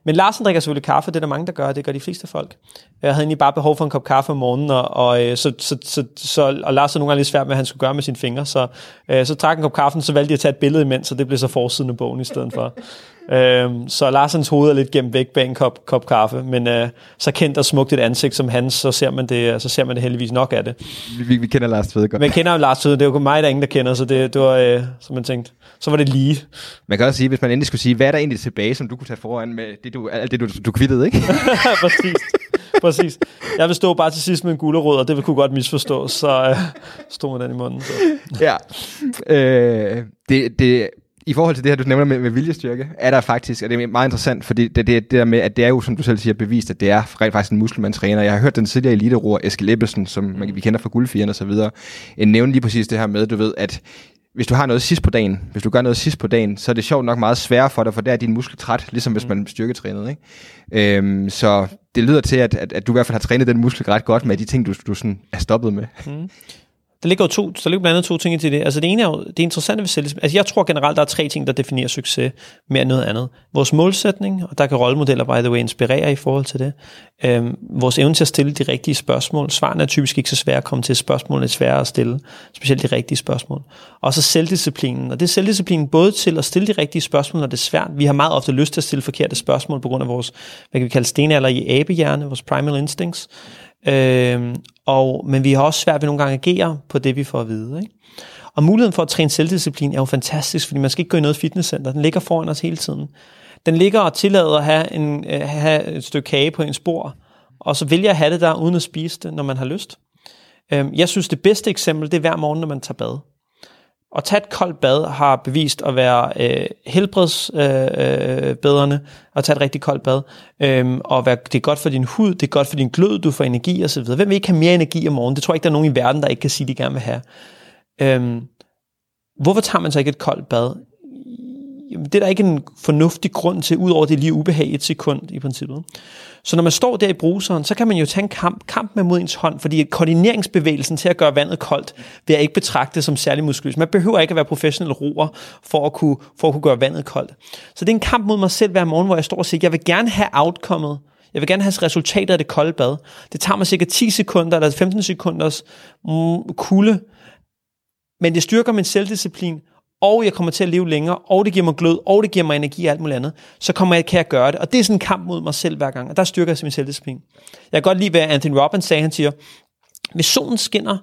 Men Larsen drikker selvfølgelig kaffe, det er der mange, der gør, det gør de fleste folk. Jeg havde egentlig bare behov for en kop kaffe om morgenen, og, og, øh, så, så, så, så, og Lars havde nogle gange lidt svært med, hvad han skulle gøre med sine fingre, så, øh, så trak en kop kaffen, så valgte jeg at tage et billede imens, så det blev så forsiden af bogen i stedet for. Øhm, så Larsens hoved er lidt gemt væk bag en kop, kop kaffe, men øh, så kendt og smukt et ansigt som hans, så ser man det, så ser man det heldigvis nok af det. Vi, vi kender Lars Tvede godt. Men kender jo Lars Tvede, det er jo kun mig, der er ingen, der kender, så det, det var, øh, som man tænkte, så var det lige. Man kan også sige, hvis man endelig skulle sige, hvad er der egentlig tilbage, som du kunne tage foran med det, du, alt det, du, du kvittede, ikke? Præcis. Præcis. Jeg vil stå bare til sidst med en gulerod, og det vil kunne godt misforstås, så øh, stod med den i munden. Så. ja. Øh, det, det, i forhold til det her, du nævner med, med viljestyrke, er der faktisk, og det er meget interessant, fordi det, det, det der med, at det er jo, som du selv siger, bevist, at det er rent faktisk en muskelmandstræner. Jeg har hørt den tidligere elite Eskild Ebbesen, som man, vi kender fra guldfigerne og så videre, en nævne lige præcis det her med, du ved, at hvis du har noget sidst på dagen, hvis du gør noget sidst på dagen, så er det sjovt nok meget sværere for dig, for der er din muskel træt, ligesom hvis man styrketrænet. Ikke? Øhm, så det lyder til, at, at, at du i hvert fald har trænet den muskel ret godt med de ting, du, du sådan er stoppet med. Mm. Der ligger jo to, der ligger blandt andet to ting til det. Altså det ene er jo, det interessante ved selvdisciplin. Altså jeg tror generelt, der er tre ting, der definerer succes mere end noget andet. Vores målsætning, og der kan rollemodeller, by the way, inspirere i forhold til det. Øhm, vores evne til at stille de rigtige spørgsmål. Svarene er typisk ikke så svære at komme til. Spørgsmålene er svære at stille. Specielt de rigtige spørgsmål. Og så selvdisciplinen. Og det er selvdisciplinen både til at stille de rigtige spørgsmål, når det er svært. Vi har meget ofte lyst til at stille forkerte spørgsmål på grund af vores, hvad kan vi kalde stenalder i abehjerne, vores primal instincts. Øhm, og, men vi har også svært ved nogle gange at agere på det, vi får at vide. Ikke? Og muligheden for at træne selvdisciplin er jo fantastisk, fordi man skal ikke gå i noget fitnesscenter. Den ligger foran os hele tiden. Den ligger og tillader at have, en, øh, have et stykke kage på en spor, og så vælger at have det der, uden at spise det, når man har lyst. Øhm, jeg synes, det bedste eksempel, det er hver morgen, når man tager bad. At tage et koldt bad har bevist at være øh, helbredsbedrende, øh, at tage et rigtig koldt bad, øh, og være, det er godt for din hud, det er godt for din glød, du får energi osv. Hvem vil ikke have mere energi om morgenen? Det tror jeg ikke, der er nogen i verden, der ikke kan sige, de gerne vil have. Øh, hvorfor tager man så ikke et koldt bad? Jamen, det er der ikke en fornuftig grund til, udover det lige ubehag et sekund i princippet. Så når man står der i bruseren, så kan man jo tage en kamp, kamp med mod ens hånd, fordi koordineringsbevægelsen til at gøre vandet koldt, vil jeg ikke betragte som særlig muskuløs. Man behøver ikke at være professionel roer for at, kunne, for at kunne gøre vandet koldt. Så det er en kamp mod mig selv hver morgen, hvor jeg står og siger, jeg vil gerne have outcomeet, jeg vil gerne have resultatet af det kolde bad. Det tager mig cirka 10 sekunder eller 15 sekunders mm, kulde, men det styrker min selvdisciplin, og jeg kommer til at leve længere, og det giver mig glød, og det giver mig energi og alt muligt andet, så kommer jeg, kan jeg gøre det. Og det er sådan en kamp mod mig selv hver gang, og der styrker jeg min selvdisciplin. Jeg kan godt lide, hvad Anthony Robbins sagde, han siger, hvis solen skinner,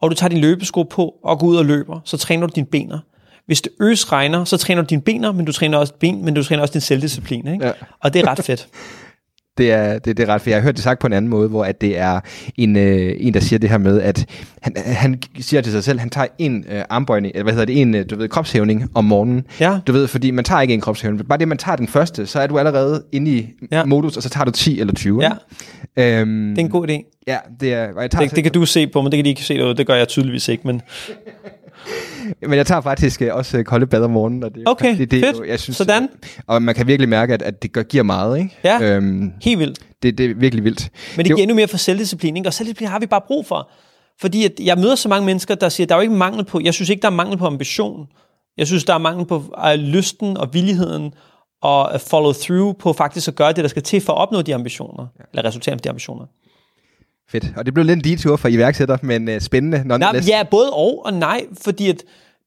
og du tager din løbesko på og går ud og løber, så træner du dine bener. Hvis det øs regner, så træner du dine bener, men du træner også ben, men du træner også din selvdisciplin. Ikke? Ja. Og det er ret fedt. det er, det, det er ret, for jeg har hørt det sagt på en anden måde, hvor at det er en, øh, en der siger det her med, at han, han siger til sig selv, han tager en øh, armbøjning, eller hvad hedder det, en øh, du ved, kropshævning om morgenen. Ja. Du ved, fordi man tager ikke en kropshævning. Bare det, man tager den første, så er du allerede inde i ja. modus, og så tager du 10 eller 20. Ja. Øhm, det er en god idé. Ja, det er... jeg tager det, det kan du se på, men det kan de ikke se derude. Det gør jeg tydeligvis ikke, men... Men jeg tager faktisk øh, også kolde bad om morgenen. Og det, okay, det, det, fedt. Jo, jeg synes, Sådan. Og man kan virkelig mærke, at, at det gør, giver meget. Ikke? Ja, øhm, helt vildt. Det, det er virkelig vildt. Men det, det giver endnu mere for selvdisciplin, ikke? og selvdisciplin har vi bare brug for. Fordi at jeg møder så mange mennesker, der siger, der er jo ikke mangel på, jeg synes ikke, der er mangel på ambition. Jeg synes, der er mangel på lysten og villigheden og follow through på faktisk at gøre det, der skal til for at opnå de ambitioner, ja. eller resultere af de ambitioner. Fedt. Og det blev lidt en detur for iværksætter, men uh, spændende. Nej, ja, både og og nej, fordi at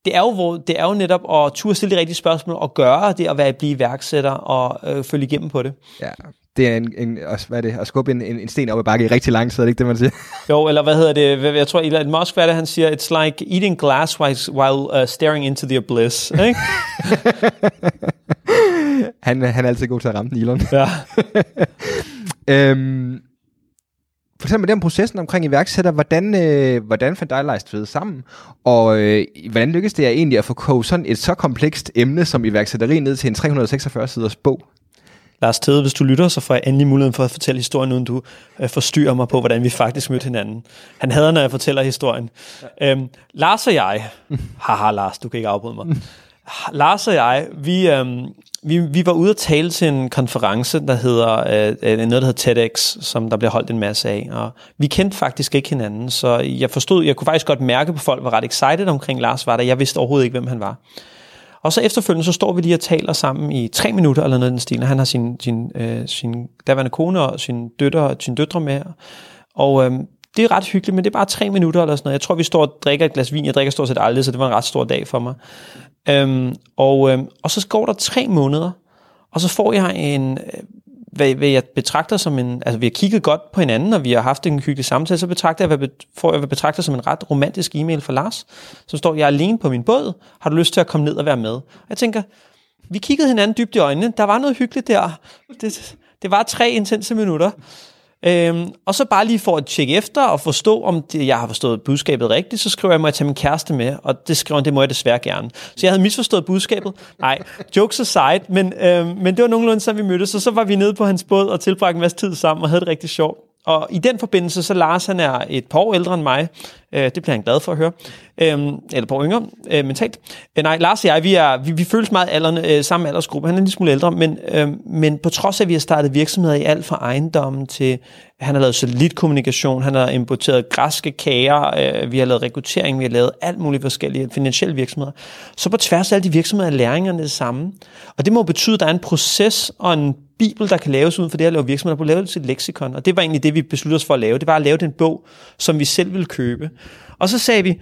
det er jo, hvor, det er jo netop at turde stille de rigtige spørgsmål og gøre det at være, blive iværksætter og øh, følge igennem på det. Ja, det er en, en, hvad er det, at skubbe en, en, en sten op i bakke i rigtig lang tid, er det ikke det, man siger? Jo, eller hvad hedder det? Jeg tror, Elon Musk, hvad er det, han siger? It's like eating glass while, while uh, staring into the abyss. Ikke? han, han er altid god til at ramme den, Elon. Ja. øhm, Mig det om processen omkring iværksætter. Hvordan, øh, hvordan fandt dig Lars Tvede sammen? Og øh, hvordan lykkedes det egentlig at få kogt sådan et så komplekst emne som iværksætteri ned til en 346 siders bog? Lars Tede, hvis du lytter, så får jeg endelig muligheden for at fortælle historien, uden du øh, forstyrrer mig på, hvordan vi faktisk mødte hinanden. Han hader, når jeg fortæller historien. Ja. Øhm, Lars og jeg, haha Lars, du kan ikke afbryde mig. Lars og jeg, vi, øhm, vi, vi var ude at tale til en konference, der hedder øh, øh, noget, der hedder TEDx, som der bliver holdt en masse af. Og vi kendte faktisk ikke hinanden, så jeg forstod, jeg kunne faktisk godt mærke på folk, var ret excited omkring Lars var der. Jeg vidste overhovedet ikke, hvem han var. Og så efterfølgende, så står vi lige og taler sammen i tre minutter eller noget i den stil, han har sin, sin, øh, sin daværende kone og sin, døtre, sin døtre med. Og øh, det er ret hyggeligt, men det er bare tre minutter eller sådan noget. Jeg tror, vi står og drikker et glas vin. Jeg drikker stort set aldrig, så det var en ret stor dag for mig. Øhm, og, øhm, og så går der tre måneder, og så får jeg en, øh, hvad, hvad jeg betragter som en, altså vi har kigget godt på hinanden, og vi har haft en hyggelig samtale, så betragter jeg, hvad, får jeg, hvad betragter som en ret romantisk e-mail fra Lars, som står, jeg er alene på min båd, har du lyst til at komme ned og være med? Og jeg tænker, vi kiggede hinanden dybt i øjnene, der var noget hyggeligt der, det, det var tre intense minutter, Øhm, og så bare lige for at tjekke efter og forstå, om det, jeg har forstået budskabet rigtigt, så skriver jeg, må jeg tage min kæreste med, og det skriver det må jeg desværre gerne. Så jeg havde misforstået budskabet. Nej, jokes aside, men, øhm, men det var nogenlunde, så vi mødtes, og så var vi nede på hans båd og tilbragte en masse tid sammen og havde det rigtig sjovt. Og i den forbindelse, så Lars han er et par år ældre end mig. Øh, det bliver han glad for at høre. Øh, eller et par år yngre øh, mentalt. Øh, nej, Lars og jeg, vi, er, vi, vi føles meget aldrende, øh, samme aldersgruppe. Han er en lille smule ældre, men, øh, men på trods af, at vi har startet virksomheder i alt fra ejendommen til, han har lavet satellitkommunikation, han har importeret græske kager, øh, vi har lavet rekruttering, vi har lavet alt muligt forskellige finansielle virksomheder. Så på tværs af alle de virksomheder er læringerne det samme. Og det må betyde, at der er en proces og en bibel, der kan laves uden for det at lave virksomheder, på lave det til et leksikon. Og det var egentlig det, vi besluttede os for at lave. Det var at lave den bog, som vi selv ville købe. Og så sagde vi,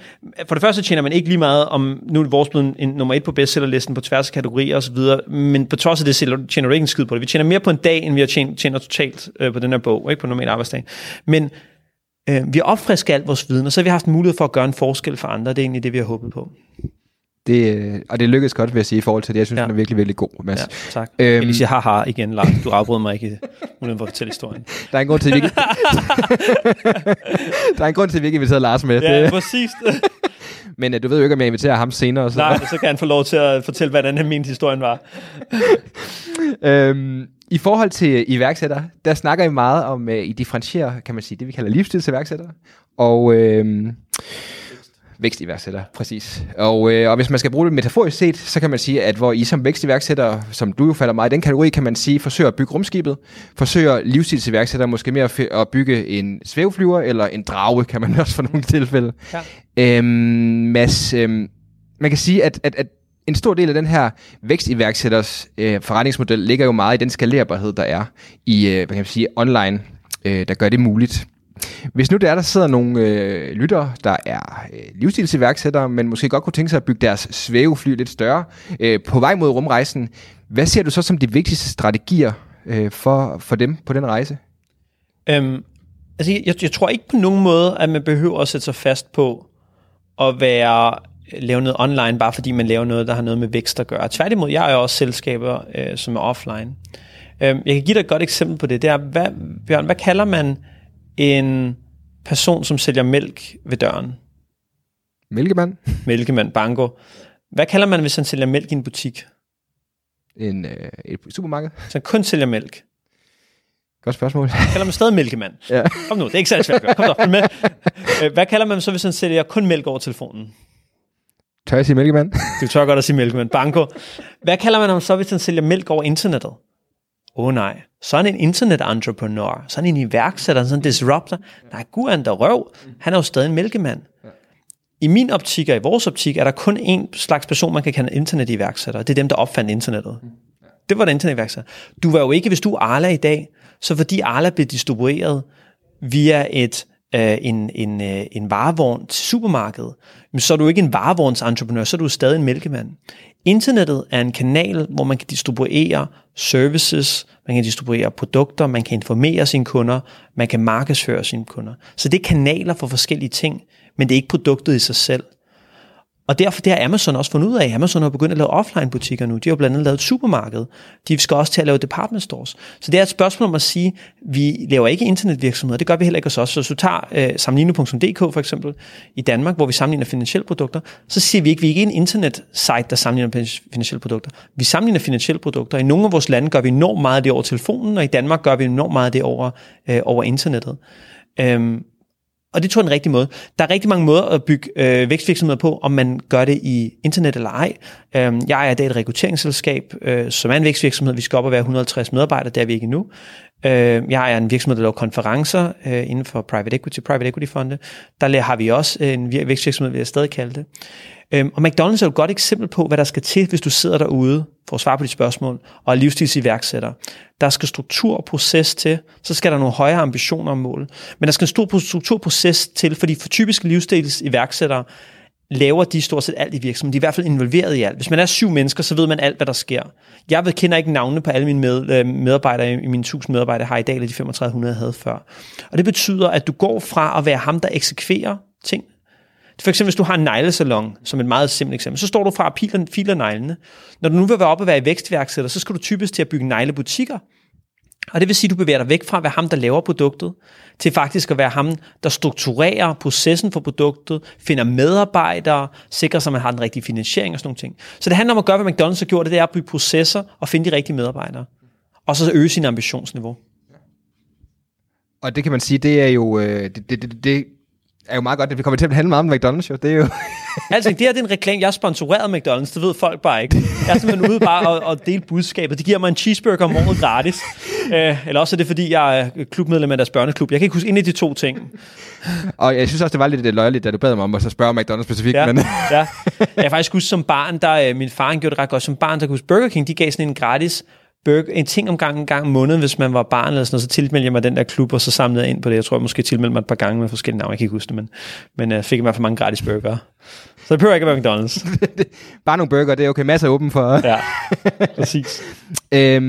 for det første tjener man ikke lige meget om, nu er vores blevet en nummer et på bestsellerlisten på tværs af kategorier osv., men på trods af det tjener du ikke en skid på det. Vi tjener mere på en dag, end vi har tjent, tjener totalt øh, på den her bog, ikke på normal arbejdsdag. Men øh, vi har opfrisket alt vores viden, og så har vi haft mulighed for at gøre en forskel for andre. Det er egentlig det, vi har håbet på. Det, øh, og det lykkedes godt, vil jeg sige, i forhold til det. Jeg synes, ja. den er virkelig, virkelig god, Mads. Ja, tak. Øhm, jeg vil sige haha igen, Lars. Du afbryder mig ikke uden for at fortælle historien. Der er en grund til, at vi ikke... der er en grund til, at vi ikke inviterer Lars med. Ja, det... præcis. Men uh, du ved jo ikke, om jeg inviterer ham senere. Så. Nej, så kan han få lov til at fortælle, hvordan han mente historien var. øhm, I forhold til iværksættere, der snakker I meget om, uh, I differentierer, kan man sige, det vi kalder livsstilsiværksættere. Og... Øh, vækstiværksætter, præcis. Og, øh, og hvis man skal bruge det metaforisk set, så kan man sige, at hvor I som vækstiværksætter, som du jo falder meget i den kategori, kan man sige, forsøger at bygge rumskibet, forsøger livsstilsiværksætter måske mere at bygge en svæveflyver eller en drage, kan man også for nogle tilfælde. Ja. Øhm, Mads, øhm, man kan sige, at, at, at en stor del af den her vækstiværksætters øh, forretningsmodel ligger jo meget i den skalerbarhed, der er i øh, hvad kan man sige, online, øh, der gør det muligt. Hvis nu der er, der sidder nogle øh, lyttere, der er øh, livsstilsiværksættere, men måske godt kunne tænke sig at bygge deres svævefly lidt større øh, på vej mod rumrejsen, hvad ser du så som de vigtigste strategier øh, for, for dem på den rejse? Øhm, altså jeg, jeg tror ikke på nogen måde, at man behøver at sætte sig fast på at være øh, lave noget online, bare fordi man laver noget, der har noget med vækst at gøre. Tværtimod, jeg er jo også selskaber, øh, som er offline. Øhm, jeg kan give dig et godt eksempel på det. Det er, hvad, Bjørn, hvad kalder man en person, som sælger mælk ved døren. Mælkemand? Mælkemand, banko. Hvad kalder man, hvis han sælger mælk i en butik? En, øh, et supermarked? Så han kun sælger mælk. Godt spørgsmål. Kalder man stadig mælkemand? Ja. Kom nu, det er ikke særlig svært at gøre. Kom så, med. Øh, hvad kalder man så, hvis han sælger kun mælk over telefonen? Tør jeg sige mælkemand? Du tør godt at sige mælkemand. Banko. Hvad kalder man ham så, hvis han sælger mælk over internettet? Åh oh, nej, sådan en internet-entreprenør, sådan en iværksætter, sådan en disruptor, nej, gud er der røv, han er jo stadig en mælkemand. I min optik og i vores optik er der kun en slags person, man kan kalde internet-iværksætter. Det er dem, der opfandt internettet. Det var det internet-iværksætter. Du var jo ikke, hvis du er Arla i dag, så fordi Arla blev distribueret via et øh, en, en, øh, en varevogn til supermarkedet, så er du ikke en varevognsentreprenør, så er du stadig en mælkemand. Internettet er en kanal, hvor man kan distribuere services, man kan distribuere produkter, man kan informere sine kunder, man kan markedsføre sine kunder. Så det er kanaler for forskellige ting, men det er ikke produktet i sig selv. Og derfor det har Amazon også fundet ud af. Amazon har begyndt at lave offline butikker nu. De har blandt andet lavet et supermarked. De skal også til at lave department stores. Så det er et spørgsmål om at sige, vi laver ikke internetvirksomheder. Det gør vi heller ikke hos os. Så hvis du tager øh, sammenligne.dk for eksempel i Danmark, hvor vi sammenligner finansielle produkter, så siger vi ikke, vi er ikke en internet-site, der sammenligner finansielle produkter. Vi sammenligner finansielle produkter. I nogle af vores lande gør vi enormt meget af det over telefonen, og i Danmark gør vi enormt meget af det over, øh, over internettet. Øhm, og det tror jeg er den rigtige måde. Der er rigtig mange måder at bygge øh, vækstvirksomheder på, om man gør det i internet eller ej. Øhm, jeg er i dag et rekrutteringsselskab, øh, som er en vækstvirksomhed. Vi skal op og være 150 medarbejdere, der er vi ikke endnu. Øh, jeg er en virksomhed, der laver konferencer øh, inden for private equity, private equity fonde. Der har vi også en vækstvirksomhed, vil jeg stadig kalde det. Øhm, og McDonald's er et godt eksempel på, hvad der skal til, hvis du sidder derude for at svare på de spørgsmål, og er livsstilsiværksætter. Der skal struktur og proces til, så skal der nogle højere ambitioner og mål. Men der skal en stor struktur og proces til, fordi for typiske livsstilsiværksættere laver de stort set alt i virksomheden. De er i hvert fald involveret i alt. Hvis man er syv mennesker, så ved man alt, hvad der sker. Jeg ved, kender ikke navnene på alle mine med, øh, medarbejdere, i mine 1000 medarbejdere har i dag, eller de 3500 jeg havde før. Og det betyder, at du går fra at være ham, der eksekverer ting. For eksempel, hvis du har en neglesalon, som et meget simpelt eksempel, så står du fra at filer, filer neglene. Når du nu vil være op og være i vækstværksætter, så skal du typisk til at bygge neglebutikker. Og det vil sige, at du bevæger dig væk fra at være ham, der laver produktet, til faktisk at være ham, der strukturerer processen for produktet, finder medarbejdere, sikrer sig, at man har den rigtige finansiering og sådan nogle ting. Så det handler om at gøre, hvad McDonald's har gjort, det er at bygge processer og finde de rigtige medarbejdere. Og så øge sin ambitionsniveau. Og det kan man sige, det er jo, øh, det, det, det, det er jo meget godt, at vi kommer til at handle meget om McDonald's, jo. Det er jo... altså, det her det er en reklame. Jeg er sponsoreret af McDonald's, det ved folk bare ikke. Jeg er simpelthen ude bare og, og dele budskabet. Det giver mig en cheeseburger om året gratis. Uh, eller også er det, fordi jeg er klubmedlem af deres børneklub. Jeg kan ikke huske en af de to ting. og jeg synes også, det var lidt løjeligt, da du bad mig om at så spørge McDonald's specifikt. Ja, men... ja. Jeg faktisk huske som barn, der øh, min far gjorde det ret godt. Som barn, der kunne huske Burger King, de gav sådan en gratis burger, en ting om gangen, en gang om måneden, hvis man var barn eller sådan noget, så tilmeldte jeg mig den der klub, og så samlede jeg ind på det. Jeg tror, jeg måske tilmeldte mig et par gange med forskellige navne, jeg kan ikke huske det, men, men jeg fik i hvert fald mange gratis burger. Så det behøver ikke at være McDonald's. Bare nogle burger, det er okay. Masser af åben for. ja, præcis. øhm,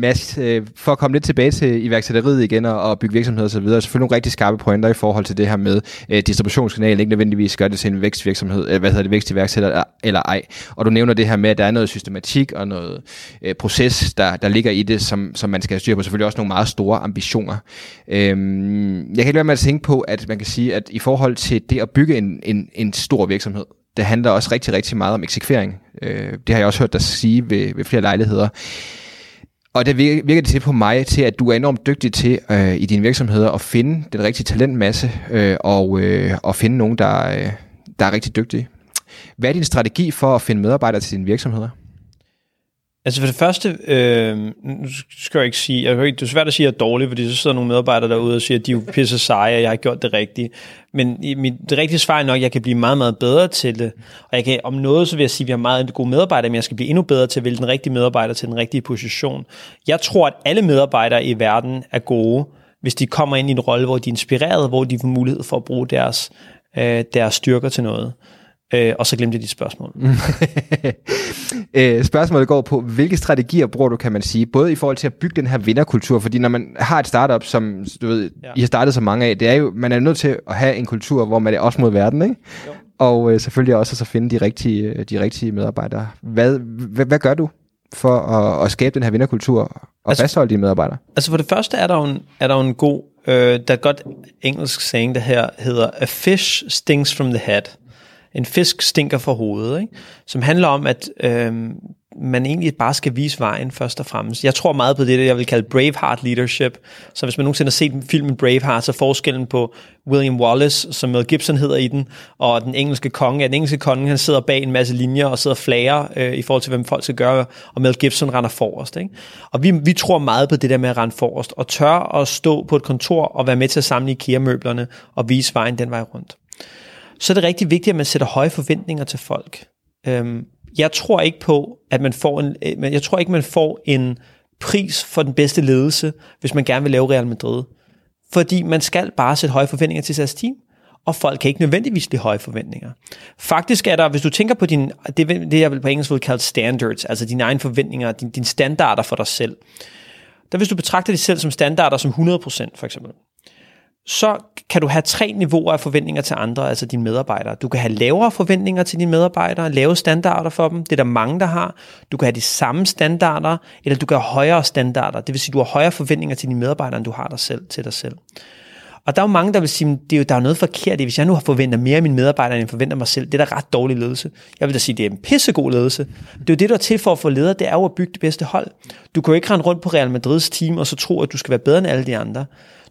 Mads, øh, for at komme lidt tilbage til iværksætteriet igen og, og bygge virksomheder osv., så selvfølgelig nogle rigtig skarpe pointer i forhold til det her med øh, distributionskanalen, ikke nødvendigvis gør det til en vækstvirksomhed, øh, hvad hedder det, vækstiværksætter eller ej. Og du nævner det her med, at der er noget systematik og noget øh, proces, der, der ligger i det, som, som man skal have styr på. Selvfølgelig også nogle meget store ambitioner. Øhm, jeg kan ikke være med at tænke på, at man kan sige, at i forhold til det at bygge en, en, en stor virksomhed, det handler også rigtig, rigtig meget om eksekvering. Øh, det har jeg også hørt dig sige ved, ved flere lejligheder. Og det virker, virker det til på mig til, at du er enormt dygtig til øh, i dine virksomheder at finde den rigtige talentmasse øh, og, øh, og finde nogen, der, øh, der er rigtig dygtige. Hvad er din strategi for at finde medarbejdere til dine virksomheder? Altså for det første, øh, nu skal jeg ikke sige, jeg, det er svært at sige, at jeg er dårlig, fordi så sidder nogle medarbejdere derude og siger, at de er jo pisse seje, og jeg har gjort det rigtige. Men mit, det rigtige svar er nok, at jeg kan blive meget, meget bedre til det. Og jeg kan, om noget, så vil jeg sige, at vi har meget gode medarbejdere, men jeg skal blive endnu bedre til at vælge den rigtige medarbejder til den rigtige position. Jeg tror, at alle medarbejdere i verden er gode, hvis de kommer ind i en rolle, hvor de er inspireret, hvor de får mulighed for at bruge deres, øh, deres styrker til noget. Øh, og så glemte jeg dit spørgsmål. øh, spørgsmålet går på, hvilke strategier bruger du, kan man sige, både i forhold til at bygge den her vinderkultur, fordi når man har et startup, som du ved, ja. I har startet så mange af, det er jo, man er nødt til at have en kultur, hvor man er også mod verden, ikke? Jo. Og øh, selvfølgelig også at så finde de rigtige, øh, de rigtige medarbejdere. Hvad, hvad, hvad gør du for at, at skabe den her vinderkultur og altså, fastholde de medarbejdere? Altså for det første er der jo en, er der en god, øh, der er godt engelsk saying, der her hedder, a fish stings from the head en fisk stinker for hovedet, ikke? som handler om, at øh, man egentlig bare skal vise vejen først og fremmest. Jeg tror meget på det, jeg vil kalde Braveheart leadership. Så hvis man nogensinde har set filmen Braveheart, så forskellen på William Wallace, som Mel Gibson hedder i den, og den engelske konge. Den engelske konge, han sidder bag en masse linjer og sidder og flager øh, i forhold til, hvem folk skal gøre, og Mel Gibson render forrest. Ikke? Og vi, vi tror meget på det der med at rende forrest, og tør at stå på et kontor og være med til at samle IKEA-møblerne og vise vejen den vej rundt så er det rigtig vigtigt, at man sætter høje forventninger til folk. Øhm, jeg tror ikke på, at man får en, øh, jeg tror ikke, man får en pris for den bedste ledelse, hvis man gerne vil lave Real Madrid. Fordi man skal bare sætte høje forventninger til deres team, og folk kan ikke nødvendigvis blive høje forventninger. Faktisk er der, hvis du tænker på din, det, det jeg vil på engelsk vil kalde standards, altså dine egne forventninger, dine, din standarder for dig selv, der hvis du betragter dig selv som standarder som 100% for eksempel, så kan du have tre niveauer af forventninger til andre, altså dine medarbejdere. Du kan have lavere forventninger til dine medarbejdere, lave standarder for dem, det er der mange, der har. Du kan have de samme standarder, eller du kan have højere standarder, det vil sige, du har højere forventninger til dine medarbejdere, end du har dig selv, til dig selv. Og der er jo mange, der vil sige, det er jo, der er noget forkert i, hvis jeg nu har forventet mere af mine medarbejdere, end jeg forventer mig selv. Det er da ret dårlig ledelse. Jeg vil da sige, det er en pissegod ledelse. Det er jo det, der er til for at få leder, det er jo at bygge det bedste hold. Du kan jo ikke rende rundt på Real Madrids team, og så tro, at du skal være bedre end alle de andre.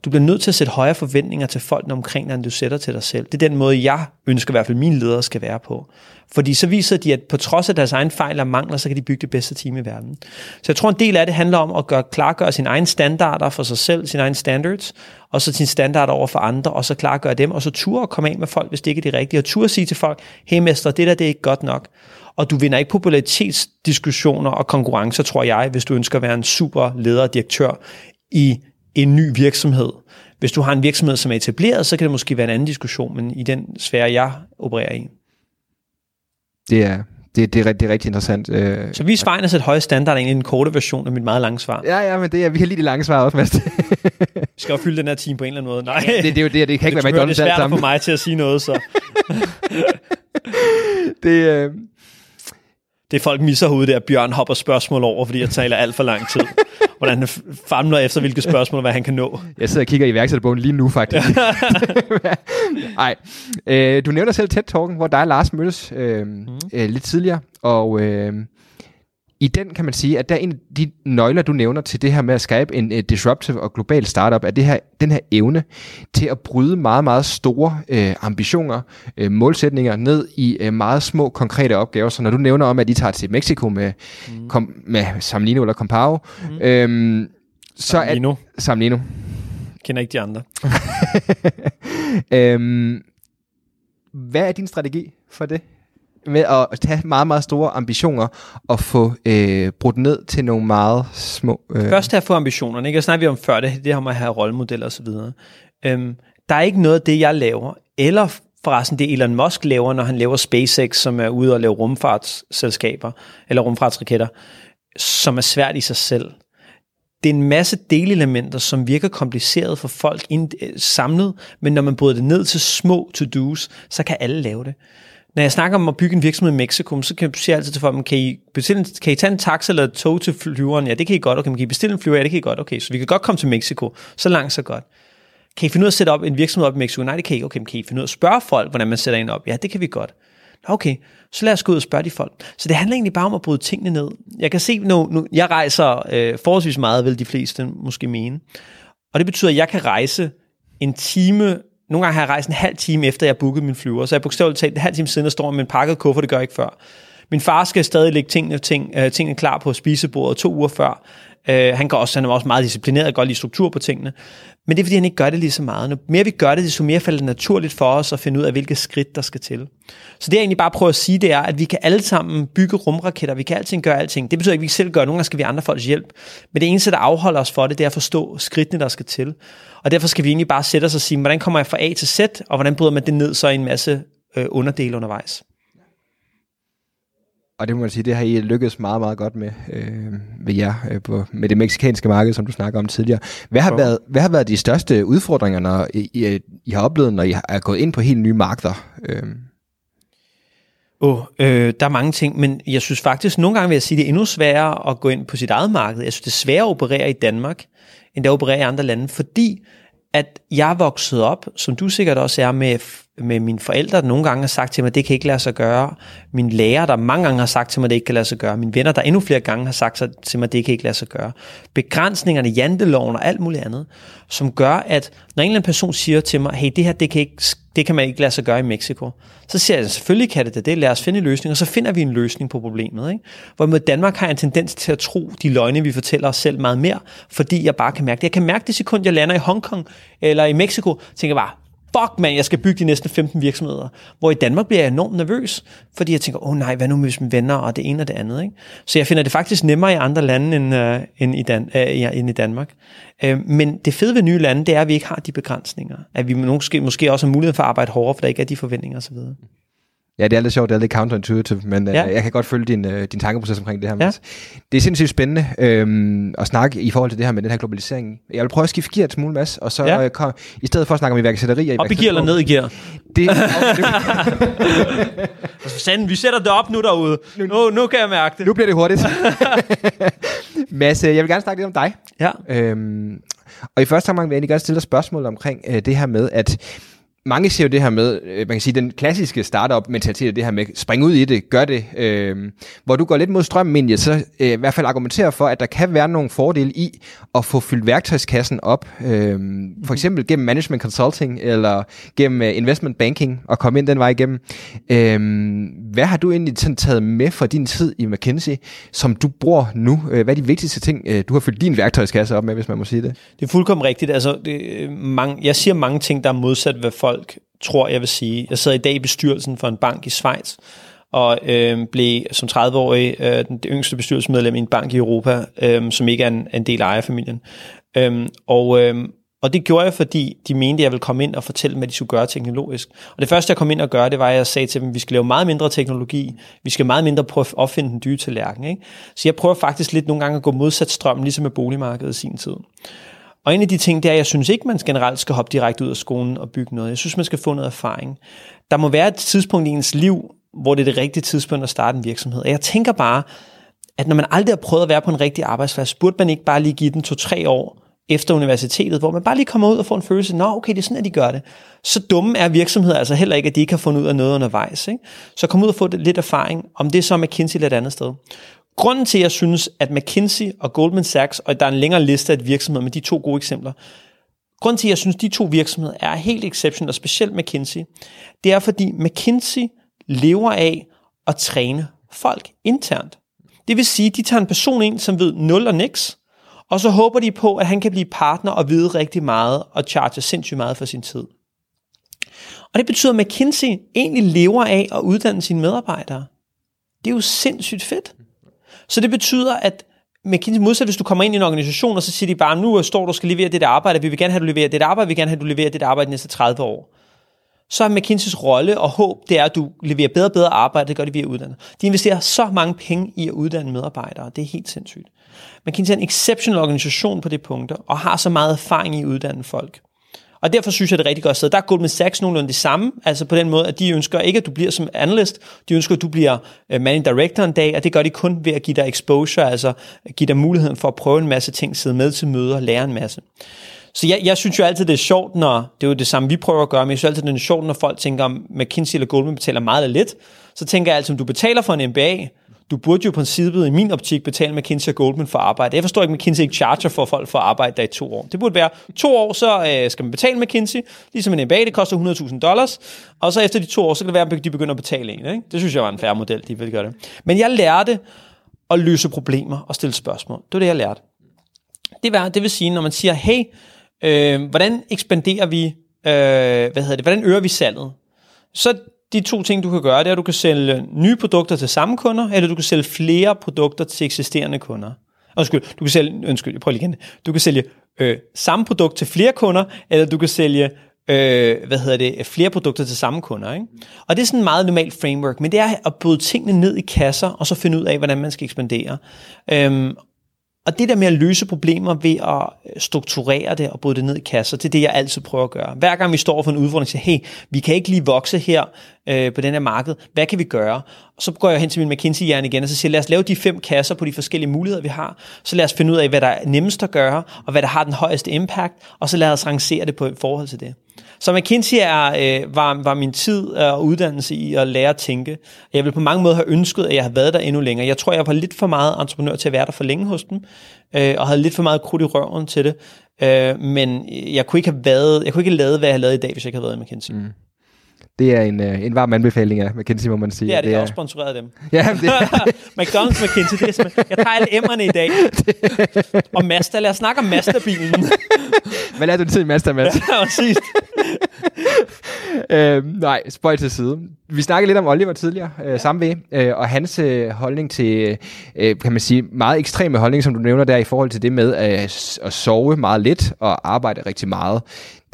Du bliver nødt til at sætte højere forventninger til folk omkring dig, end du sætter til dig selv. Det er den måde, jeg ønsker i hvert fald, mine ledere skal være på. Fordi så viser de, at på trods af deres egen fejl og mangler, så kan de bygge det bedste team i verden. Så jeg tror, en del af det handler om at gøre, klargøre sine egne standarder for sig selv, sine egne standards, og så sine standarder over for andre, og så klargøre dem, og så turde at komme af med folk, hvis det ikke er det rigtige, og turde at sige til folk, hey mester, det der det er ikke godt nok. Og du vinder ikke popularitetsdiskussioner og konkurrencer, tror jeg, hvis du ønsker at være en super leder og direktør i en ny virksomhed. Hvis du har en virksomhed, som er etableret, så kan det måske være en anden diskussion, men i den sfære, jeg opererer i. Det er, det, det, er, det er rigtig interessant. Øh, Så vi er at sætte høje standard egentlig i den korte version af mit meget lange svar. ja, ja, men det er, vi har lige de lange svar også, Mads. Vi skal jo fylde den her time på en eller anden måde. Nej, det, det, er jo det, det kan ikke være det er svært sammen. mig til at sige noget, så Det, øh, det er folk misser hovedet der. Bjørn hopper spørgsmål over, fordi jeg taler alt for lang tid. Hvordan han famler efter, hvilke spørgsmål, hvad han kan nå. jeg sidder og kigger i iværksætterbogen lige nu, faktisk. Nej. Øh, du nævner selv TED-talken, hvor dig og Lars mødtes øh, mm. øh, lidt tidligere, og øh, i den kan man sige, at der er en af de nøgler, du nævner til det her med at skabe en uh, disruptive og global startup, er det her, den her evne til at bryde meget, meget store øh, ambitioner, øh, målsætninger ned i øh, meget små, konkrete opgaver. Så når du nævner om, at I tager til Mexico med, mm. kom, med Samlino eller Compao, mm. øhm, så er Samlino. Samlino. Kender ikke de andre. øhm, hvad er din strategi for det? Med at tage meget, meget store ambitioner og få øh, brudt ned til nogle meget små... Øh, Først at få ambitionerne. Ikke? Jeg snakker vi om før, det, det her med at have rollemodeller og så videre. Øhm, der er ikke noget af det, jeg laver, eller forresten det Elon Musk laver, når han laver SpaceX, som er ude og lave rumfartsselskaber, eller rumfartsraketter, som er svært i sig selv. Det er en masse delelementer, som virker kompliceret for folk ind, øh, samlet, men når man bryder det ned til små to-dos, så kan alle lave det. Når jeg snakker om at bygge en virksomhed i Mexico, så kan jeg sige altid til folk, kan I, bestille, kan I tage en taxa eller et tog til flyveren? Ja, det kan I godt. Okay, men kan I bestille en flyver? Ja, det kan I godt. Okay, så vi kan godt komme til Mexico. Så langt, så godt. Kan I finde ud af at sætte op en virksomhed op i Mexico? Nej, det kan I ikke. Okay, men kan I finde ud af at spørge folk, hvordan man sætter en op? Ja, det kan vi godt. Okay, så lad os gå ud og spørge de folk. Så det handler egentlig bare om at bryde tingene ned. Jeg kan se nu, nu jeg rejser øh, forholdsvis meget, vil de fleste måske mene. Og det betyder, at jeg kan rejse en time nogle gange har jeg rejst en halv time efter, jeg bookede min flyver. Så jeg bogstaveligt talt en halv time siden, og står med en pakket kuffert, det gør jeg ikke før. Min far skal stadig lægge tingene, ting, øh, tingene klar på spisebordet to uger før. Øh, han, går også, han er også meget disciplineret og godt lide struktur på tingene. Men det er, fordi han ikke gør det lige så meget. Når mere vi gør det, desto mere falder det naturligt for os at finde ud af, hvilke skridt der skal til. Så det jeg egentlig bare prøver at sige, det er, at vi kan alle sammen bygge rumraketter. Vi kan altid gøre alting. Det betyder ikke, at vi selv gør. Nogle gange skal vi andre folks hjælp. Men det eneste, der afholder os for det, det er at forstå skridtene, der skal til. Og derfor skal vi egentlig bare sætte os og sige, hvordan kommer jeg fra A til Z, og hvordan bryder man det ned så i en masse øh, underdele undervejs. Og det må man sige, det har I lykkedes meget, meget godt med, øh, med jer, øh, på, med det meksikanske marked, som du snakker om tidligere. Hvad har, Ja. været, hvad har været de største udfordringer, når I, I, I har oplevet, når I er gået ind på helt nye markeder? Øh, Oh, øh, der er mange ting, men jeg synes faktisk, nogle gange vil jeg sige, det er endnu sværere at gå ind på sit eget marked. Jeg synes, det er sværere at operere i Danmark, end at operere i andre lande, fordi at jeg vokset op, som du sikkert også er, med, med mine forældre, der nogle gange har sagt til mig, at det kan ikke lade sig gøre. Min lærer, der mange gange har sagt til mig, at det ikke kan lade sig gøre. Mine venner, der endnu flere gange har sagt til mig, at det kan ikke lade sig gøre. Begrænsningerne, janteloven og alt muligt andet, som gør, at når en eller anden person siger til mig, hey, det her, det kan, ikke, det kan man ikke lade sig gøre i Mexico, så siger jeg, selvfølgelig kan det da det, lad os finde en løsning, og så finder vi en løsning på problemet. Ikke? Hvorimod Danmark har en tendens til at tro de løgne, vi fortæller os selv meget mere, fordi jeg bare kan mærke det. Jeg kan mærke det sekund, jeg lander i Hongkong eller i Mexico, tænker jeg bare, fuck man, jeg skal bygge de næste 15 virksomheder. Hvor i Danmark bliver jeg enormt nervøs, fordi jeg tænker, åh oh, nej, hvad nu med mine venner, og det ene og det andet. Ikke? Så jeg finder det faktisk nemmere i andre lande end, uh, end, i, Dan- uh, end i Danmark. Uh, men det fede ved nye lande, det er, at vi ikke har de begrænsninger. At vi måske, måske også har mulighed for at arbejde hårdere, for der ikke er de forventninger osv ja, det er lidt sjovt, det er lidt counterintuitive, men øh, Ja. jeg kan godt følge din, øh, din tankeproces omkring det her. Mads. Det er sindssygt spændende øh, at snakke i forhold til det her med den her globalisering. Jeg vil prøve at skifte gear et smule, Mads, og så Ja. ja. øh, kom, i stedet for at snakke om iværksætteri... og Op i gear eller ned i gear? Det, Altså, Sanden, vi sætter det op nu derude. Nu, nu kan jeg mærke det. nu bliver det hurtigt. Mads, øh, jeg vil gerne snakke lidt om dig. Ja. Øhm, og i første omgang vil jeg egentlig gerne stille dig spørgsmål omkring øh, det her med, at mange siger jo det her med, øh, man kan sige, den klassiske startup-mentalitet, det her med, spring ud i det, gør det, øh, hvor du går lidt mod strømmen, egentlig, så øh, i hvert fald argumenterer for, at der kan være nogle fordele i at få fyldt værktøjskassen op, øh, for eksempel gennem management consulting, eller gennem øh, investment banking, og komme ind den vej igennem. Øh, hvad har du egentlig sådan taget med fra din tid i McKinsey, som du bruger nu? Øh, hvad er de vigtigste ting, du har fyldt din værktøjskasse op med, hvis man må sige det? Det er fuldkommen rigtigt. Altså, det, mange, jeg siger mange ting, der er modsat, hvad folk tror, jeg vil sige. Jeg sad i dag i bestyrelsen for en bank i Schweiz, og øh, blev som 30-årig øh, den, det yngste bestyrelsesmedlem i en bank i Europa, øh, som ikke er en, en del af ejerfamilien. Øh, og, øh, Og det gjorde jeg, fordi de mente, at jeg ville komme ind og fortælle, hvad de skulle gøre teknologisk. Og det første, jeg kom ind og gøre, det var, at jeg sagde til dem, at vi skal lave meget mindre teknologi. Vi skal meget mindre prøve at opfinde den dyre tallerken. Ikke? Så jeg prøver faktisk lidt nogle gange at gå modsat strømmen, ligesom med boligmarkedet i sin tid. Og en af de ting, det er, at jeg synes ikke, man generelt skal hoppe direkte ud af skolen og bygge noget. Jeg synes, man skal få noget erfaring. Der må være et tidspunkt i ens liv, hvor det er det rigtige tidspunkt at starte en virksomhed. Og jeg tænker bare, at når man aldrig har prøvet at være på en rigtig arbejdsplads, burde man ikke bare lige give den to-tre år efter universitetet, hvor man bare lige kommer ud og får en følelse, nå okay, det er sådan, at de gør det. Så dumme er virksomheder altså heller ikke, at de ikke har fundet ud af noget undervejs. Ikke? Så kom ud og få lidt erfaring, om det er så McKinsey eller et andet sted. Grunden til, at jeg synes, at McKinsey og Goldman Sachs, og der er en længere liste af virksomheder med de to gode eksempler, grunden til, at jeg synes, at de to virksomheder er helt exceptionelle, og specielt McKinsey, det er, fordi McKinsey lever af at træne folk internt. Det vil sige, at de tager en person ind, som ved 0 og niks, og så håber de på, at han kan blive partner og vide rigtig meget og charge sindssygt meget for sin tid. Og det betyder, at McKinsey egentlig lever af at uddanne sine medarbejdere. Det er jo sindssygt fedt. Så det betyder, at McKinsey modsat, hvis du kommer ind i en organisation, og så siger de bare, nu øh, står du skal levere det der arbejde, vi vil gerne have, at du leverer det der arbejde, vi vil gerne have, at du leverer det der arbejde de næste 30 år. Så er McKinseys rolle og håb, det er, at du leverer bedre og bedre arbejde, det gør de via uddannet. De investerer så mange penge i at uddanne medarbejdere, det er helt sindssygt. McKinsey er en exceptional organisation på det punkt, og har så meget erfaring i at uddanne folk. Og derfor synes jeg, det er rigtig godt sted. Der er Goldman Sachs nogenlunde det samme, altså på den måde, at de ønsker ikke, at du bliver som analyst, de ønsker, at du bliver øh, managing director en dag, og det gør de kun ved at give dig exposure, altså give dig muligheden for at prøve en masse ting, sidde med til møder, lære en masse. Så jeg, jeg synes jo altid, det er sjovt, når, det er jo det samme, vi prøver at gøre, men jeg synes altid, det er sjovt, når folk tænker, om McKinsey eller Goldman betaler meget eller lidt, så tænker jeg altid, om du betaler for en MBA, du burde jo i princippet i min optik betale McKinsey og Goldman for arbejde. Jeg forstår ikke, at McKinsey ikke charger for folk for at arbejde der i to år. Det burde være to år, så øh, skal man betale McKinsey, ligesom en MBA, det koster 100.000 dollars, og så efter de to år, så kan det være, at de begynder at betale en. Ikke? Det synes jeg var en færre model, de ville gøre det. Men jeg lærte at løse problemer og stille spørgsmål. Det var det, jeg lærte. Det, var, det vil sige, når man siger, hey, øh, hvordan ekspanderer vi, øh, hvad hedder det, hvordan øger vi salget? Så de to ting, du kan gøre, det er, at du kan sælge nye produkter til samme kunder, eller du kan sælge flere produkter til eksisterende kunder. Undskyld, du kan sælge, undskyld, jeg prøver lige igen. Du kan sælge øh, samme produkt til flere kunder, eller du kan sælge øh, hvad hedder det, flere produkter til samme kunder. Ikke? Og det er sådan en meget normalt framework, men det er at bryde tingene ned i kasser, og så finde ud af, hvordan man skal ekspandere. Øhm, og det der med at løse problemer ved at strukturere det og bryde det ned i kasser, det er det, jeg altid prøver at gøre. Hver gang vi står for en udfordring, siger hey, vi kan ikke lige vokse her øh, på den her marked. Hvad kan vi gøre? Og så går jeg hen til min McKinsey-hjerne igen og så siger, lad os lave de fem kasser på de forskellige muligheder, vi har. Så lad os finde ud af, hvad der er nemmest at gøre, og hvad der har den højeste impact, og så lad os rangere det på forhold til det. Så McKinsey er, øh, var, var min tid øh, og uddannelse i at lære at tænke. Jeg vil på mange måder have ønsket, at jeg havde været der endnu længere. Jeg tror, jeg var lidt for meget entreprenør til at være der for længe hos dem, øh, og havde lidt for meget krudt i røven til det. Øh, men jeg kunne ikke have været, jeg kunne ikke have lavet, hvad jeg har lavet i dag, hvis jeg ikke havde været i McKinsey. Mm. Det er en, øh, en varm anbefaling af McKinsey, må man sige. Ja, det, det er også sponsoreret dem. Ja, det McDonald's McKinsey, det er simpelthen, jeg tager alle emmerne i dag. og Mazda, lad os snakke om Mazda-bilen. Hvad lader du til Mazda, Mads? ja, præcis. øh, nej, spøj til side. Vi snakkede lidt om Oliver tidligere, øh, samme ved, øh, og hans øh, holdning til, øh, kan man sige, meget ekstreme holdning, som du nævner der, i forhold til det med at, at sove meget lidt og arbejde rigtig meget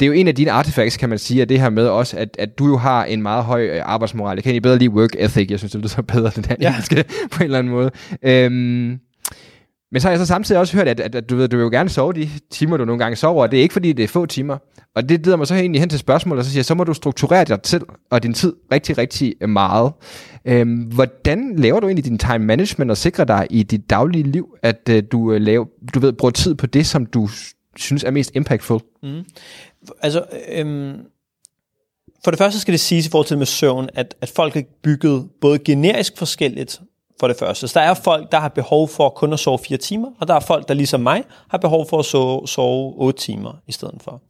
det er jo en af dine artefacts, kan man sige, at det her med også, at, at du jo har en meget høj øh, arbejdsmoral. Jeg kan egentlig bedre lide work ethic. Jeg synes, det er så bedre, den her ja. på en eller anden måde. Øhm, men så har jeg så samtidig også hørt, at, at, at du, ved, du vil jo gerne sove de timer, du nogle gange sover, og det er ikke fordi, det er få timer. Og det leder mig så egentlig hen til spørgsmålet, og så siger jeg, så må du strukturere dig selv og din tid rigtig, rigtig meget. Øhm, hvordan laver du egentlig din time management og sikrer dig i dit daglige liv, at uh, du, uh, laver, du ved, bruger tid på det, som du synes er mest impactful? Mm. Altså, øhm, for det første skal det siges i forhold til med søvn, at, at folk er bygget både generisk forskelligt, for det første. Så der er folk, der har behov for kun at sove fire timer, og der er folk, der ligesom mig, har behov for at sove, sove 8 timer i stedet for.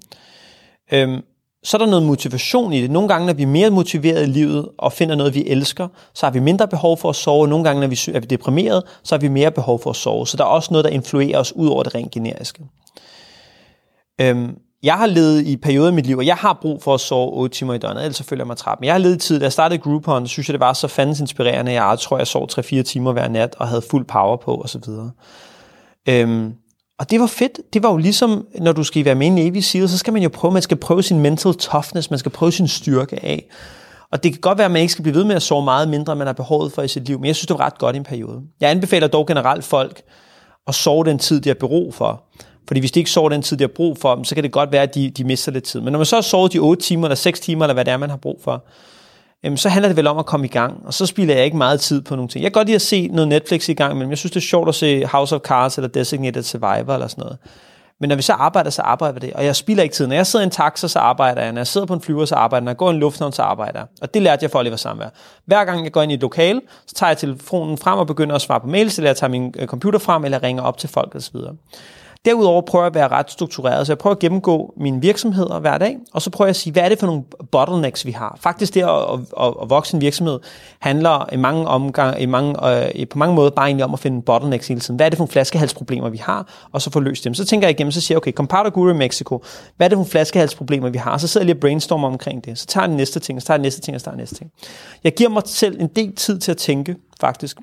Øhm, så er der noget motivation i det. Nogle gange, når vi er mere motiveret i livet og finder noget, vi elsker, så har vi mindre behov for at sove. Nogle gange, når vi er deprimeret, så har vi mere behov for at sove. Så der er også noget, der influerer os ud over det rent generiske. Øhm, jeg har levet i perioder i mit liv, og jeg har brug for at sove 8 timer i døgnet, ellers så føler jeg mig træt. Men jeg har levet i tid, da jeg startede Groupon, så synes jeg, det var så fandens inspirerende. Jeg tror, jeg sov 3-4 timer hver nat og havde fuld power på osv. Øhm, Og det var fedt. Det var jo ligesom, når du skal være med i Navy SEAL, så skal man jo prøve, man skal prøve sin mental toughness, man skal prøve sin styrke af. Og det kan godt være, at man ikke skal blive ved med at sove meget mindre, end man har behovet for i sit liv, men jeg synes, det var ret godt i en periode. Jeg anbefaler dog generelt folk at sove den tid, de har brug for. Fordi hvis de ikke sover den tid, de har brug for, så kan det godt være, at de, de mister lidt tid. Men når man så har sovet de 8 timer, eller 6 timer, eller hvad det er, man har brug for, jamen, så handler det vel om at komme i gang. Og så spilder jeg ikke meget tid på nogle ting. Jeg kan godt lide at se noget Netflix i gang, men jeg synes, det er sjovt at se House of Cards eller Designated Survivor eller sådan noget. Men når vi så arbejder, så arbejder vi det. Og jeg spilder ikke tid. Når jeg sidder i en taxa, så arbejder jeg. Når jeg sidder på en flyver, så arbejder jeg. Når jeg går i en lufthavn, så arbejder jeg. Og det lærte jeg for at leve sammen. Hver gang jeg går ind i et lokale, så tager jeg telefonen frem og begynder at svare på mails, eller jeg tager min øh, computer frem, eller ringer op til folk osv. Derudover prøver jeg at være ret struktureret, så jeg prøver at gennemgå mine virksomheder hver dag, og så prøver jeg at sige, hvad er det for nogle bottlenecks, vi har. Faktisk det at, at, at, at vokse en virksomhed handler i mange omgang, i mange, øh, på mange måder bare egentlig om at finde bottlenecks hele tiden. Hvad er det for nogle flaskehalsproblemer, vi har, og så få løst dem. Så tænker jeg igennem, så siger jeg, okay, Compound Guru i Mexico, hvad er det for nogle flaskehalsproblemer, vi har? Så sidder jeg lige og brainstormer omkring det. Så tager jeg den næste ting, så tager jeg den næste ting, og så tager jeg den næste ting. Jeg giver mig selv en del tid til at tænke, faktisk.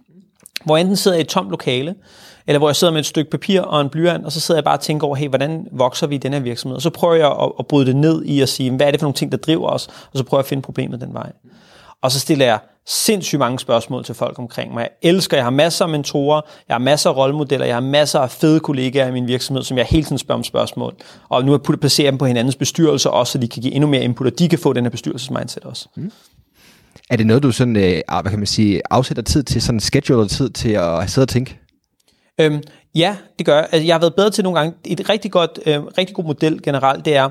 Hvor enten sidder jeg i et tomt lokale, eller hvor jeg sidder med et stykke papir og en blyant, og så sidder jeg bare og tænker over, hey, hvordan vokser vi i den her virksomhed? Og så prøver jeg at, at bryde det ned i at sige, hvad er det for nogle ting, der driver os? Og så prøver jeg at finde problemet den vej. Og så stiller jeg sindssygt mange spørgsmål til folk omkring mig. Jeg elsker, jeg har masser af mentorer, jeg har masser af rollemodeller, jeg har masser af fede kollegaer i min virksomhed, som jeg hele tiden spørger om spørgsmål. Og nu har jeg placeret dem på hinandens bestyrelse også, så de kan give endnu mere input, og de kan få den her bestyrelsesmindset også. Mm. Er det noget, du sådan, øh, ah, hvad kan man sige, afsætter tid til, sådan scheduler tid til at sidde og tænke? Øhm, ja, det gør jeg. Altså, jeg har været bedre til nogle gange. Et rigtig, godt, øhm, rigtig god model generelt, det er,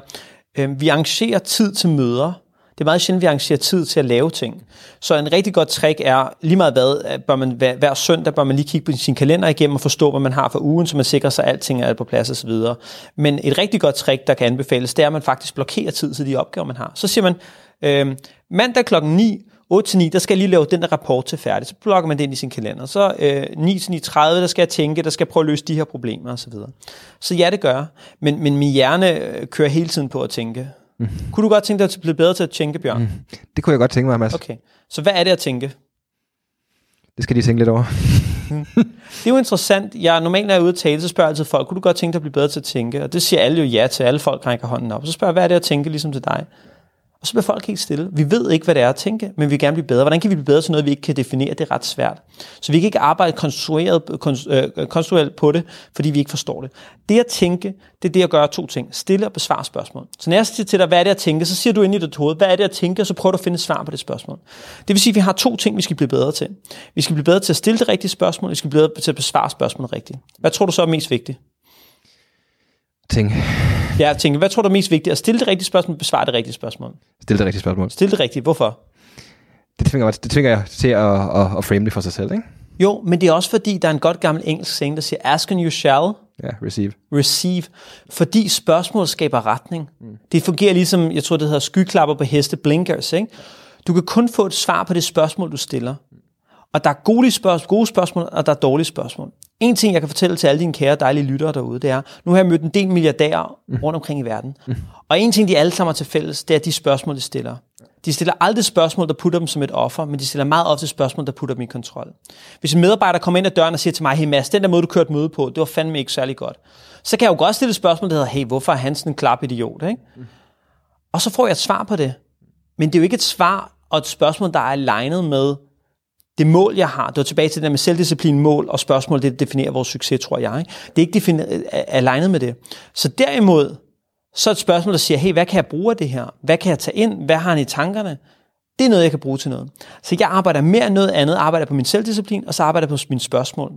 øhm, vi arrangerer tid til møder. Det er meget sjældent, vi arrangerer tid til at lave ting. Så en rigtig godt trick er, lige meget hvad, øh, bør man hver, hver søndag bør man lige kigge på sin kalender igennem og forstå, hvad man har for ugen, så man sikrer sig, at alting er på plads osv. Men et rigtig godt trick, der kan anbefales, det er, at man faktisk blokerer tid til de opgaver, man har. Så siger man, øh, mandag klokken 9, 8-9, der skal jeg lige lave den der rapport til færdig. Så blokker man det ind i sin kalender. Så øh, 9-9.30, der skal jeg tænke, der skal jeg prøve at løse de her problemer osv. Så, så ja, det gør men, men min hjerne øh, kører hele tiden på at tænke. Mm. Kunne du godt tænke dig at blive bedre til at tænke, Bjørn? Mm. Det kunne jeg godt tænke mig, Mads. Okay, så hvad er det at tænke? Det skal de tænke lidt over. det er jo interessant. Jeg normalt, når jeg er ude at tale, så spørger jeg altid folk, kunne du godt tænke dig at blive bedre til at tænke? Og det siger alle jo ja til. Alle folk rækker hånden op. Så spørger jeg, hvad er det at tænke ligesom til dig? Og så bliver folk helt stille. Vi ved ikke, hvad det er at tænke, men vi vil gerne blive bedre. Hvordan kan vi blive bedre til noget, vi ikke kan definere? Det er ret svært. Så vi kan ikke arbejde konstrueret, øh, konstrueret på det, fordi vi ikke forstår det. Det at tænke, det er det at gøre to ting. Stille og besvare spørgsmål. Så når jeg siger til dig, hvad er det at tænke, så siger du ind i dit hoved, hvad er det at tænke, og så prøver du at finde et svar på det spørgsmål. Det vil sige, at vi har to ting, vi skal blive bedre til. Vi skal blive bedre til at stille det rigtige spørgsmål, vi skal blive bedre til at besvare spørgsmålet rigtigt. Hvad tror du så er mest vigtigt? Tænke. Jeg tænker, hvad tror du er mest vigtigt? At stille det rigtige spørgsmål, besvare det rigtige spørgsmål? Stille det rigtige spørgsmål. Stille det rigtige. Hvorfor? Det tvinger, mig, det tvinger jeg til at, at, at frame det for sig selv, ikke? Jo, men det er også fordi, der er en godt gammel engelsk saying, der siger, ask and you shall. Ja, receive. Receive. Fordi spørgsmål skaber retning. Mm. Det fungerer ligesom, jeg tror, det hedder skyklapper på heste, blinkers, ikke? Du kan kun få et svar på det spørgsmål, du stiller. Og der er gode spørgsmål, gode spørgsmål, og der er dårlige spørgsmål. En ting, jeg kan fortælle til alle dine kære dejlige lyttere derude, det er, nu har jeg mødt en del milliardærer mm. rundt omkring i verden. Mm. Og en ting, de alle sammen har til fælles, det er de spørgsmål, de stiller. De stiller aldrig spørgsmål, der putter dem som et offer, men de stiller meget ofte spørgsmål, der putter dem i kontrol. Hvis en medarbejder kommer ind ad døren og siger til mig, hey Mads, den der måde, du kørte møde på, det var fandme ikke særlig godt. Så kan jeg jo godt stille et spørgsmål, der hedder, hey, hvorfor er han sådan en klap idiot? Ikke? Mm. Og så får jeg et svar på det. Men det er jo ikke et svar og et spørgsmål, der er alignet med det mål, jeg har, det var tilbage til det der med selvdisciplin, mål og spørgsmål, det definerer vores succes, tror jeg. Det er ikke defineret, alignet med det. Så derimod, så er et spørgsmål, der siger, hey, hvad kan jeg bruge af det her? Hvad kan jeg tage ind? Hvad har han i tankerne? Det er noget, jeg kan bruge til noget. Så jeg arbejder mere end noget andet, arbejder på min selvdisciplin, og så arbejder jeg på mine spørgsmål.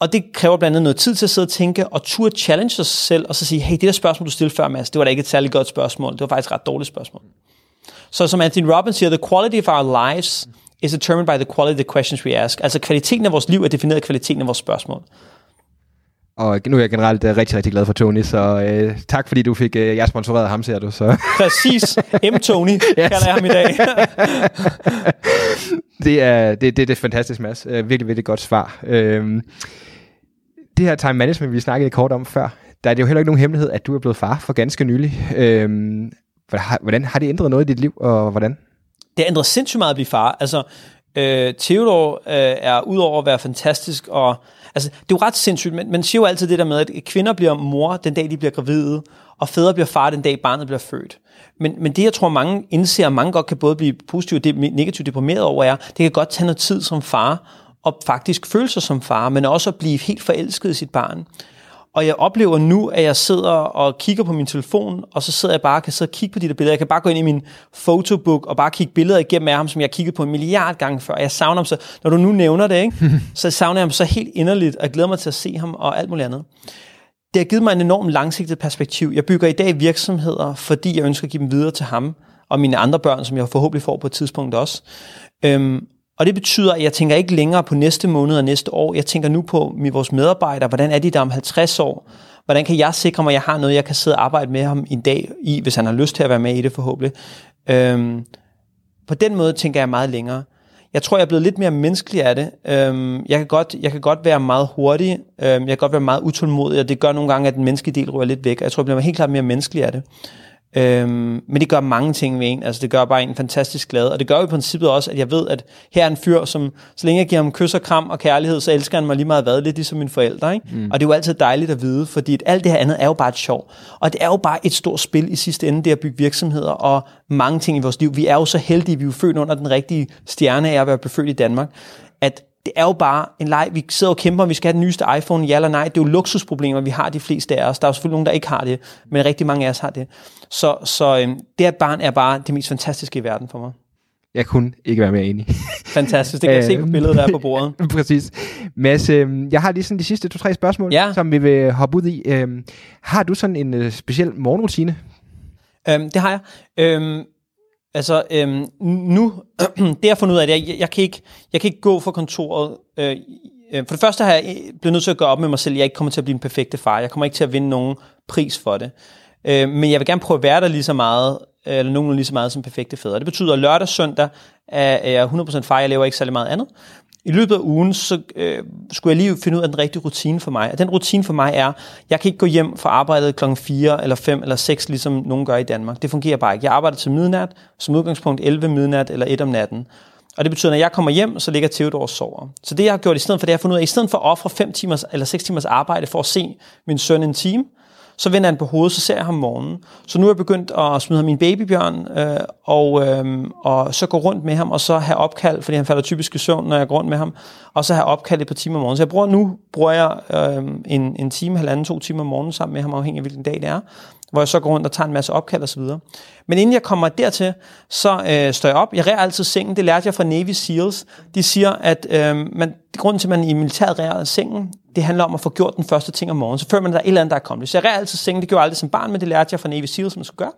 Og det kræver blandt andet noget tid til at sidde og tænke, og turde challenge sig selv, og så sige, hey, det der spørgsmål, du stillede før, Mads, det var da ikke et særligt godt spørgsmål. Det var faktisk et ret dårligt spørgsmål. Så som Anthony Robbins siger, the quality of our lives is determined by the quality of the questions we ask. Altså kvaliteten af vores liv er defineret af kvaliteten af vores spørgsmål. Og nu er jeg generelt uh, rigtig, rigtig glad for Tony, så uh, tak fordi du fik uh, jeg sponsoreret ham, ser du. Så. Præcis. M. Tony yes. kalder jeg ham i dag. det, er, det, det, det er fantastisk, Mads. Uh, virkelig, virkelig godt svar. Uh, det her time management, vi snakkede kort om før, der er det jo heller ikke nogen hemmelighed, at du er blevet far for ganske nylig. Uh, hvordan har det ændret noget i dit liv, og hvordan? Det ændrer sindssygt meget at blive far. Altså, Øh, Theodor øh, er udover at være fantastisk, og altså, det er jo ret sindssygt, men man siger jo altid det der med, at kvinder bliver mor den dag, de bliver gravide, og fædre bliver far den dag, barnet bliver født. Men, men det, jeg tror, mange indser, og mange godt kan både blive positivt og negativt deprimeret over, er, det kan godt tage noget tid som far, og faktisk føle sig som far, men også at blive helt forelsket i sit barn. Og jeg oplever nu, at jeg sidder og kigger på min telefon, og så sidder jeg bare og kan sidde og kigge på de der billeder. Jeg kan bare gå ind i min fotobook og bare kigge billeder igennem af ham, som jeg har kigget på en milliard gange før. Jeg savner ham så, når du nu nævner det, ikke? så savner jeg ham så helt inderligt, og jeg glæder mig til at se ham og alt muligt andet. Det har givet mig en enorm langsigtet perspektiv. Jeg bygger i dag virksomheder, fordi jeg ønsker at give dem videre til ham og mine andre børn, som jeg forhåbentlig får på et tidspunkt også. Øhm, og det betyder, at jeg tænker ikke længere på næste måned og næste år. Jeg tænker nu på vores medarbejdere. Hvordan er de der om 50 år? Hvordan kan jeg sikre mig, at jeg har noget, jeg kan sidde og arbejde med ham en dag i, hvis han har lyst til at være med i det forhåbentlig. Øhm, på den måde tænker jeg meget længere. Jeg tror, jeg er blevet lidt mere menneskelig af det. Øhm, jeg, kan godt, jeg kan godt være meget hurtig. Øhm, jeg kan godt være meget utålmodig, og det gør nogle gange, at den menneskelige del rører lidt væk. Jeg tror, jeg bliver helt klart mere menneskelig af det. Øhm, men det gør mange ting ved en. Altså det gør bare en fantastisk glad. Og det gør i princippet også, at jeg ved, at her er en fyr, som så længe jeg giver ham kys og kram og kærlighed, så elsker han mig lige meget hvad, lidt ligesom mine forældre. Ikke? Mm. Og det er jo altid dejligt at vide, fordi at alt det her andet er jo bare et sjov. Og det er jo bare et stort spil i sidste ende, det at bygge virksomheder og mange ting i vores liv. Vi er jo så heldige, vi er jo født under den rigtige stjerne af at være befødt i Danmark, at det er jo bare en leg. Vi sidder og kæmper, om vi skal have den nyeste iPhone, ja eller nej. Det er jo luksusproblemer, vi har de fleste af os. Der er jo selvfølgelig nogen, der ikke har det, men rigtig mange af os har det. Så, så øhm, det at barn er bare det mest fantastiske i verden for mig. Jeg kunne ikke være mere enig. Fantastisk, det kan jeg se på øhm, billedet, der er på bordet. Præcis. Mads, øh, jeg har lige sådan de sidste to-tre spørgsmål, ja. som vi vil hoppe ud i. Øh, har du sådan en øh, speciel morgenrutine? Øhm, det har jeg. Øhm, Altså, øhm, nu, det jeg har fundet ud af, det er, jeg, jeg, kan ikke, jeg kan ikke gå fra kontoret. Øh, øh, for det første har jeg øh, blevet nødt til at gøre op med mig selv, jeg ikke kommer til at blive en perfekte far. Jeg kommer ikke til at vinde nogen pris for det. Øh, men jeg vil gerne prøve at være der lige så meget, øh, eller nogen lige så meget som perfekte fædre. Det betyder, at lørdag og søndag er jeg 100% far. Jeg laver ikke særlig meget andet. I løbet af ugen, så øh, skulle jeg lige finde ud af den rigtige rutine for mig. Og den rutine for mig er, jeg kan ikke gå hjem fra arbejdet klokken 4 eller 5 eller 6, ligesom nogen gør i Danmark. Det fungerer bare ikke. Jeg arbejder til midnat, som udgangspunkt 11 midnat eller 1 om natten. Og det betyder, at når jeg kommer hjem, så ligger Theodor og sover. Så det, jeg har gjort i stedet for det, er at fundet ud af, i stedet for at ofre 5 timers eller 6 timers arbejde for at se min søn en time, så vender han på hovedet, så ser jeg ham om morgenen. Så nu er jeg begyndt at smide ham min babybjørn, øh, og, øh, og så gå rundt med ham, og så have opkald, fordi han falder typisk i søvn, når jeg går rundt med ham, og så have opkald et par timer om morgenen. Så jeg bruger nu bruger jeg øh, en, en time, halvanden, to timer om morgenen sammen med ham, afhængig af hvilken dag det er hvor jeg så går rundt og tager en masse opkald og så videre. Men inden jeg kommer dertil, så øh, står jeg op. Jeg rærer altid sengen. Det lærte jeg fra Navy SEALs. De siger, at øh, man, grunden til, at man i militæret rærer sengen, det handler om at få gjort den første ting om morgenen. Så før man der er et eller andet, der er kommet. Så jeg rærer altid sengen. Det gjorde jeg aldrig som barn, men det lærte jeg fra Navy SEALs, som man skulle gøre.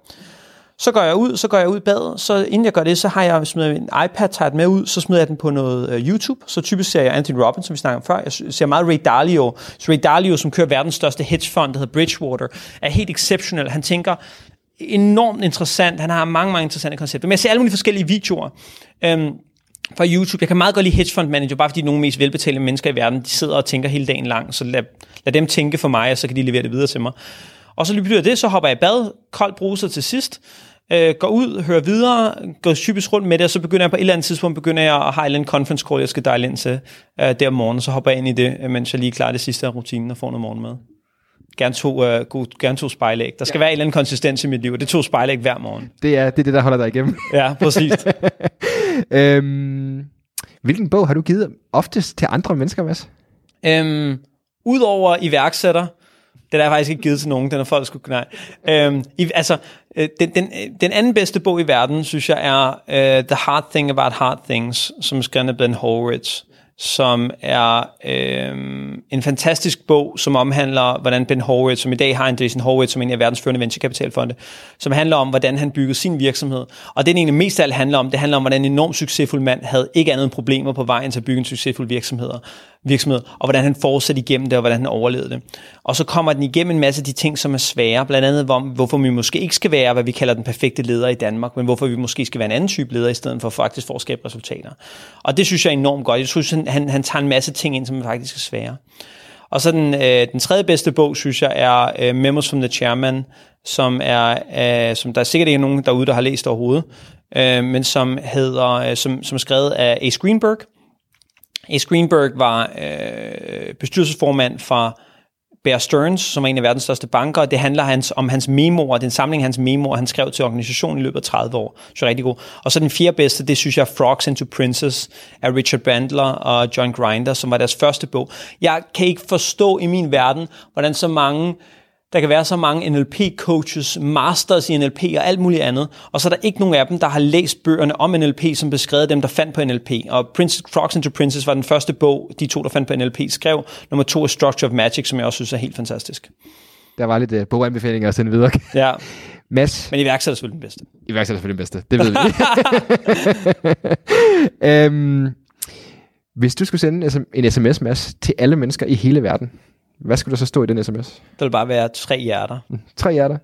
Så går jeg ud, så går jeg ud i badet, så inden jeg gør det, så har jeg smidt en iPad, tager med ud, så smider jeg den på noget uh, YouTube. Så typisk ser jeg Anthony Robbins, som vi snakkede om før. Jeg ser meget Ray Dalio. Så Ray Dalio, som kører verdens største hedgefond, der hedder Bridgewater, er helt exceptionel. Han tænker enormt interessant. Han har mange, mange interessante koncepter. Men jeg ser alle mulige forskellige videoer. Øhm, fra YouTube. Jeg kan meget godt lide hedge fund manager, bare fordi nogle af de mest velbetalte mennesker i verden, de sidder og tænker hele dagen lang, så lad, lad dem tænke for mig, og så kan de levere det videre til mig. Og så lige det, så hopper jeg i bad, koldt bruser til sidst, øh, går ud, hører videre, går typisk rundt med det, og så begynder jeg på et eller andet tidspunkt, begynder jeg at have en conference call, jeg skal dejle ind til øh, der om morgenen, så hopper jeg ind i det, øh, mens jeg lige klarer det sidste af rutinen og får noget morgenmad. Gerne to, øh, god, gerne to spejlæg. Der skal ja. være en eller anden konsistens i mit liv, og det er to spejlæg hver morgen. Det er det, er det der holder dig igennem. ja, præcis. øhm, hvilken bog har du givet oftest til andre mennesker, Mads? Øhm, Udover iværksætter, den er faktisk ikke givet til nogen, den er folk skulle nej. Øhm, i, altså, øh, den, den, øh, den anden bedste bog i verden, synes jeg, er uh, The Hard Thing About Hard Things, som er skrevet af Ben Horowitz som er øh, en fantastisk bog, som omhandler, hvordan Ben Horowitz, som i dag har en Jason Horowitz, som en af verdens førende venturekapitalfonde, som handler om, hvordan han byggede sin virksomhed. Og det, den egentlig mest af alt handler om, det handler om, hvordan en enormt succesfuld mand havde ikke andet end problemer på vejen til at bygge en succesfuld virksomhed virksomhed, og hvordan han fortsatte igennem det, og hvordan han overlevede det. Og så kommer den igennem en masse af de ting, som er svære, blandt andet om, hvorfor vi måske ikke skal være, hvad vi kalder den perfekte leder i Danmark, men hvorfor vi måske skal være en anden type leder, i stedet for faktisk for at skabe resultater. Og det synes jeg er enormt godt. Jeg synes, han, han han tager en masse ting ind, som faktisk er svære. Og så den, øh, den tredje bedste bog, synes jeg, er øh, Memos from the Chairman, som er, øh, som der er sikkert ikke nogen derude, der har læst overhovedet. øh, men som hedder, øh, som, som er skrevet af Ace Greenberg. Ace Greenberg var øh, bestyrelsesformand for Bear Stearns, som er en af verdens største banker, det handler hans, om hans memoer, den samling af hans memoer, han skrev til organisationen i løbet af 30 år. Så rigtig god. Og så den fjerde bedste, det synes jeg er Frogs into Princess af Richard Bandler og John Grinder, som var deres første bog. Jeg kan ikke forstå i min verden, hvordan så mange der kan være så mange NLP-coaches, masters i NLP og alt muligt andet, og så er der ikke nogen af dem, der har læst bøgerne om NLP, som beskrev dem, der fandt på NLP. Og Princess, Frogs into Princess var den første bog, de to, der fandt på NLP, skrev. Nummer to er Structure of Magic, som jeg også synes er helt fantastisk. Der var lidt uh, boganbefalinger at sende videre. Ja, Mads, men iværksætter er selvfølgelig den bedste. iværksætter selvfølgelig den bedste. Det ved vi. øhm, hvis du skulle sende en sms, Mads, til alle mennesker i hele verden, hvad skulle der så stå i den sms? Der vil bare være tre hjerter. Tre hjerter.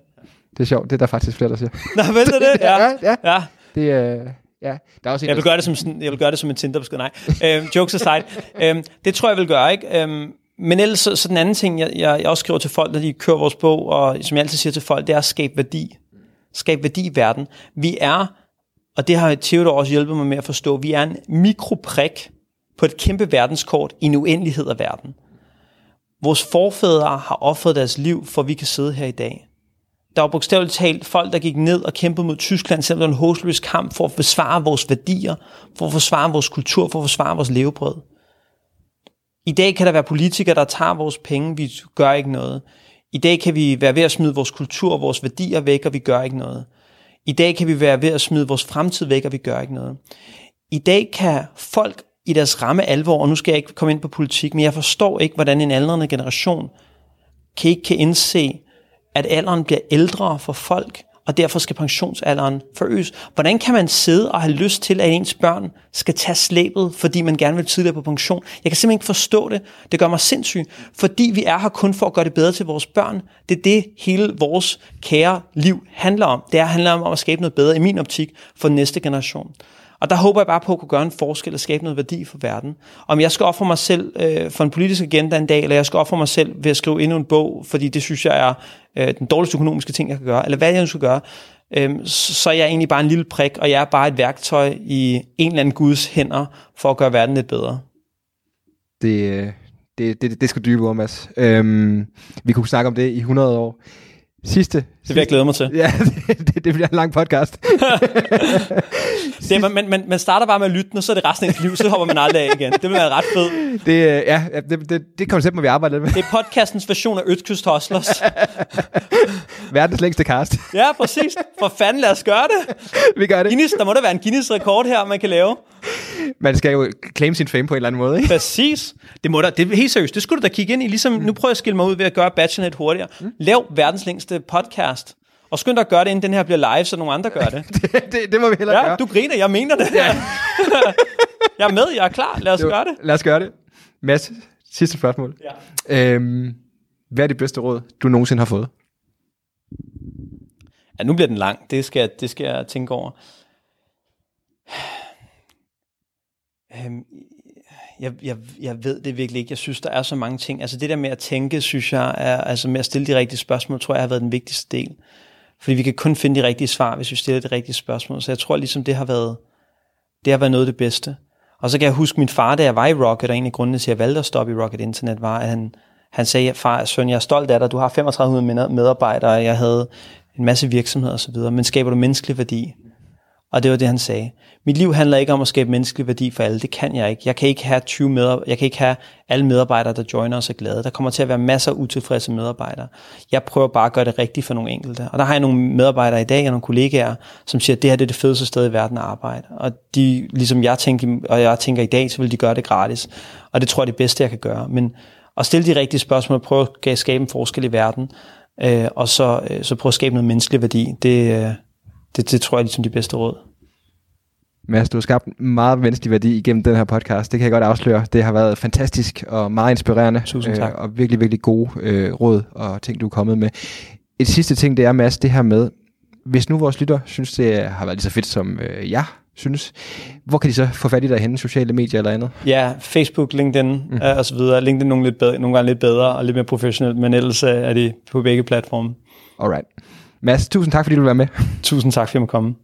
Det er sjovt. Det er der faktisk flere, der siger. Nå, vel det det? Ja. ja, ja. ja. Det er... Ja, der er også en, Jeg vil gøre det som, sådan, jeg vil gøre det som en Tinder-besked. Nej, øhm, jokes aside. Øhm, det tror jeg vil gøre, ikke? Øhm, men ellers, så, så den anden ting, jeg, jeg, jeg også skriver til folk, når de kører vores bog, og som jeg altid siger til folk, det er at skabe værdi. Skabe værdi i verden. Vi er, og det har Theodor også hjulpet mig med at forstå, vi er en mikroprik på et kæmpe verdenskort i en uendelighed af verden. Vores forfædre har offret deres liv, for at vi kan sidde her i dag. Der var bogstaveligt talt folk, der gik ned og kæmpede mod Tyskland, selvom det var en håsløs kamp for at forsvare vores værdier, for at forsvare vores kultur, for at forsvare vores levebrød. I dag kan der være politikere, der tager vores penge, vi gør ikke noget. I dag kan vi være ved at smide vores kultur og vores værdier væk, og vi gør ikke noget. I dag kan vi være ved at smide vores fremtid væk, og vi gør ikke noget. I dag kan folk i deres ramme alvor, og nu skal jeg ikke komme ind på politik, men jeg forstår ikke, hvordan en aldrende generation kan ikke kan indse, at alderen bliver ældre for folk, og derfor skal pensionsalderen forøges. Hvordan kan man sidde og have lyst til, at ens børn skal tage slæbet, fordi man gerne vil tidligere på pension? Jeg kan simpelthen ikke forstå det. Det gør mig sindssyg, fordi vi er her kun for at gøre det bedre til vores børn. Det er det, hele vores kære liv handler om. Det handler om at skabe noget bedre, i min optik, for næste generation. Og der håber jeg bare på at kunne gøre en forskel og skabe noget værdi for verden. Om jeg skal ofre mig selv øh, for en politisk agenda en dag, eller jeg skal ofre mig selv ved at skrive endnu en bog, fordi det synes jeg er øh, den dårligste økonomiske ting, jeg kan gøre, eller hvad jeg nu skal gøre, øh, så er jeg egentlig bare en lille prik, og jeg er bare et værktøj i en eller anden Guds hænder for at gøre verden lidt bedre. Det, øh, det, det, det skal dybe om, Mads. Øhm, vi kunne snakke om det i 100 år. Sidste. Det vil jeg glæde mig til. Ja, det, det, det bliver en lang podcast. Det, er, man, man, man starter bare med at lytte, og så er det resten af ens liv, så hopper man aldrig af igen. Det vil være ret fedt. Det, øh, ja, det, det, det koncept må vi arbejde lidt med. Det er podcastens version af Østkyst Hustlers. Verdens længste cast. Ja, præcis. For fanden, lad os gøre det. vi gør det. Guinness, der må der være en Guinness-rekord her, man kan lave. Man skal jo claim sin fame på en eller anden måde, ikke? Præcis. Det må der, det er helt seriøst. Det skulle du da kigge ind i. Ligesom, nu prøver jeg at skille mig ud ved at gøre Bachelornet hurtigere. Lav verdens længste podcast. Og skynd dig at gøre det, inden den her bliver live, så nogle andre gør det. det, det, det må vi hellere Ja, gøre. du griner, jeg mener det. Ja. jeg er med, jeg er klar. Lad os Jo, gøre det. Lad os gøre det. Mads, sidste spørgsmål. Ja. Øhm, hvad er det bedste råd, du nogensinde har fået? Ja, nu bliver den lang. Det skal, det skal jeg tænke over. Øhm, jeg, jeg, jeg ved det virkelig ikke. Jeg synes, der er så mange ting. Altså det der med at tænke, synes jeg, er, altså med at stille de rigtige spørgsmål, tror jeg har været den vigtigste del. Fordi vi kan kun finde de rigtige svar, hvis vi stiller de rigtige spørgsmål. Så jeg tror ligesom, det har været, det har været noget af det bedste. Og så kan jeg huske min far, da jeg var i Rocket, og en af grundene til, at jeg valgte at stoppe i Rocket Internet, var, at han, han sagde, far, søn, jeg er stolt af dig, du har 3500 medarbejdere, og jeg havde en masse virksomheder osv., men skaber du menneskelig værdi? Og det var det, han sagde. Mit liv handler ikke om at skabe menneskelig værdi for alle. Det kan jeg ikke. Jeg kan ikke have 20 medarbejdere. Jeg kan ikke have alle medarbejdere, der joiner os er glade. Der kommer til at være masser af utilfredse medarbejdere. Jeg prøver bare at gøre det rigtigt for nogle enkelte. Og der har jeg nogle medarbejdere i dag og nogle kollegaer, som siger, at det her det er det fedeste sted i verden at arbejde. Og de, ligesom jeg tænker, og jeg tænker i dag, så vil de gøre det gratis. Og det tror jeg er det bedste, jeg kan gøre. Men at stille de rigtige spørgsmål, prøve at skabe en forskel i verden, øh, og så, øh, så prøve at skabe noget menneskelig værdi, det, øh, det, det tror jeg er ligesom de bedste råd. Mads, du har skabt en meget menneskelig værdi igennem den her podcast. Det kan jeg godt afsløre. Det har været fantastisk og meget inspirerende. Tusind tak. Øh, og virkelig, virkelig gode øh, råd og ting, du er kommet med. Et sidste ting, det er, Mads, det her med, hvis nu vores lytter synes, det har været lige så fedt, som øh, jeg synes, hvor kan de så få fat i dig henne? Sociale medier eller andet? Ja, Facebook, LinkedIn mm. øh, og så videre. LinkedIn nogle, lidt bedre, nogle gange lidt bedre og lidt mere professionelt, men ellers øh, er det på begge platforme. Alright. Mads, tusind tak, fordi du vil være med. Tusind tak, for at jeg måtte komme.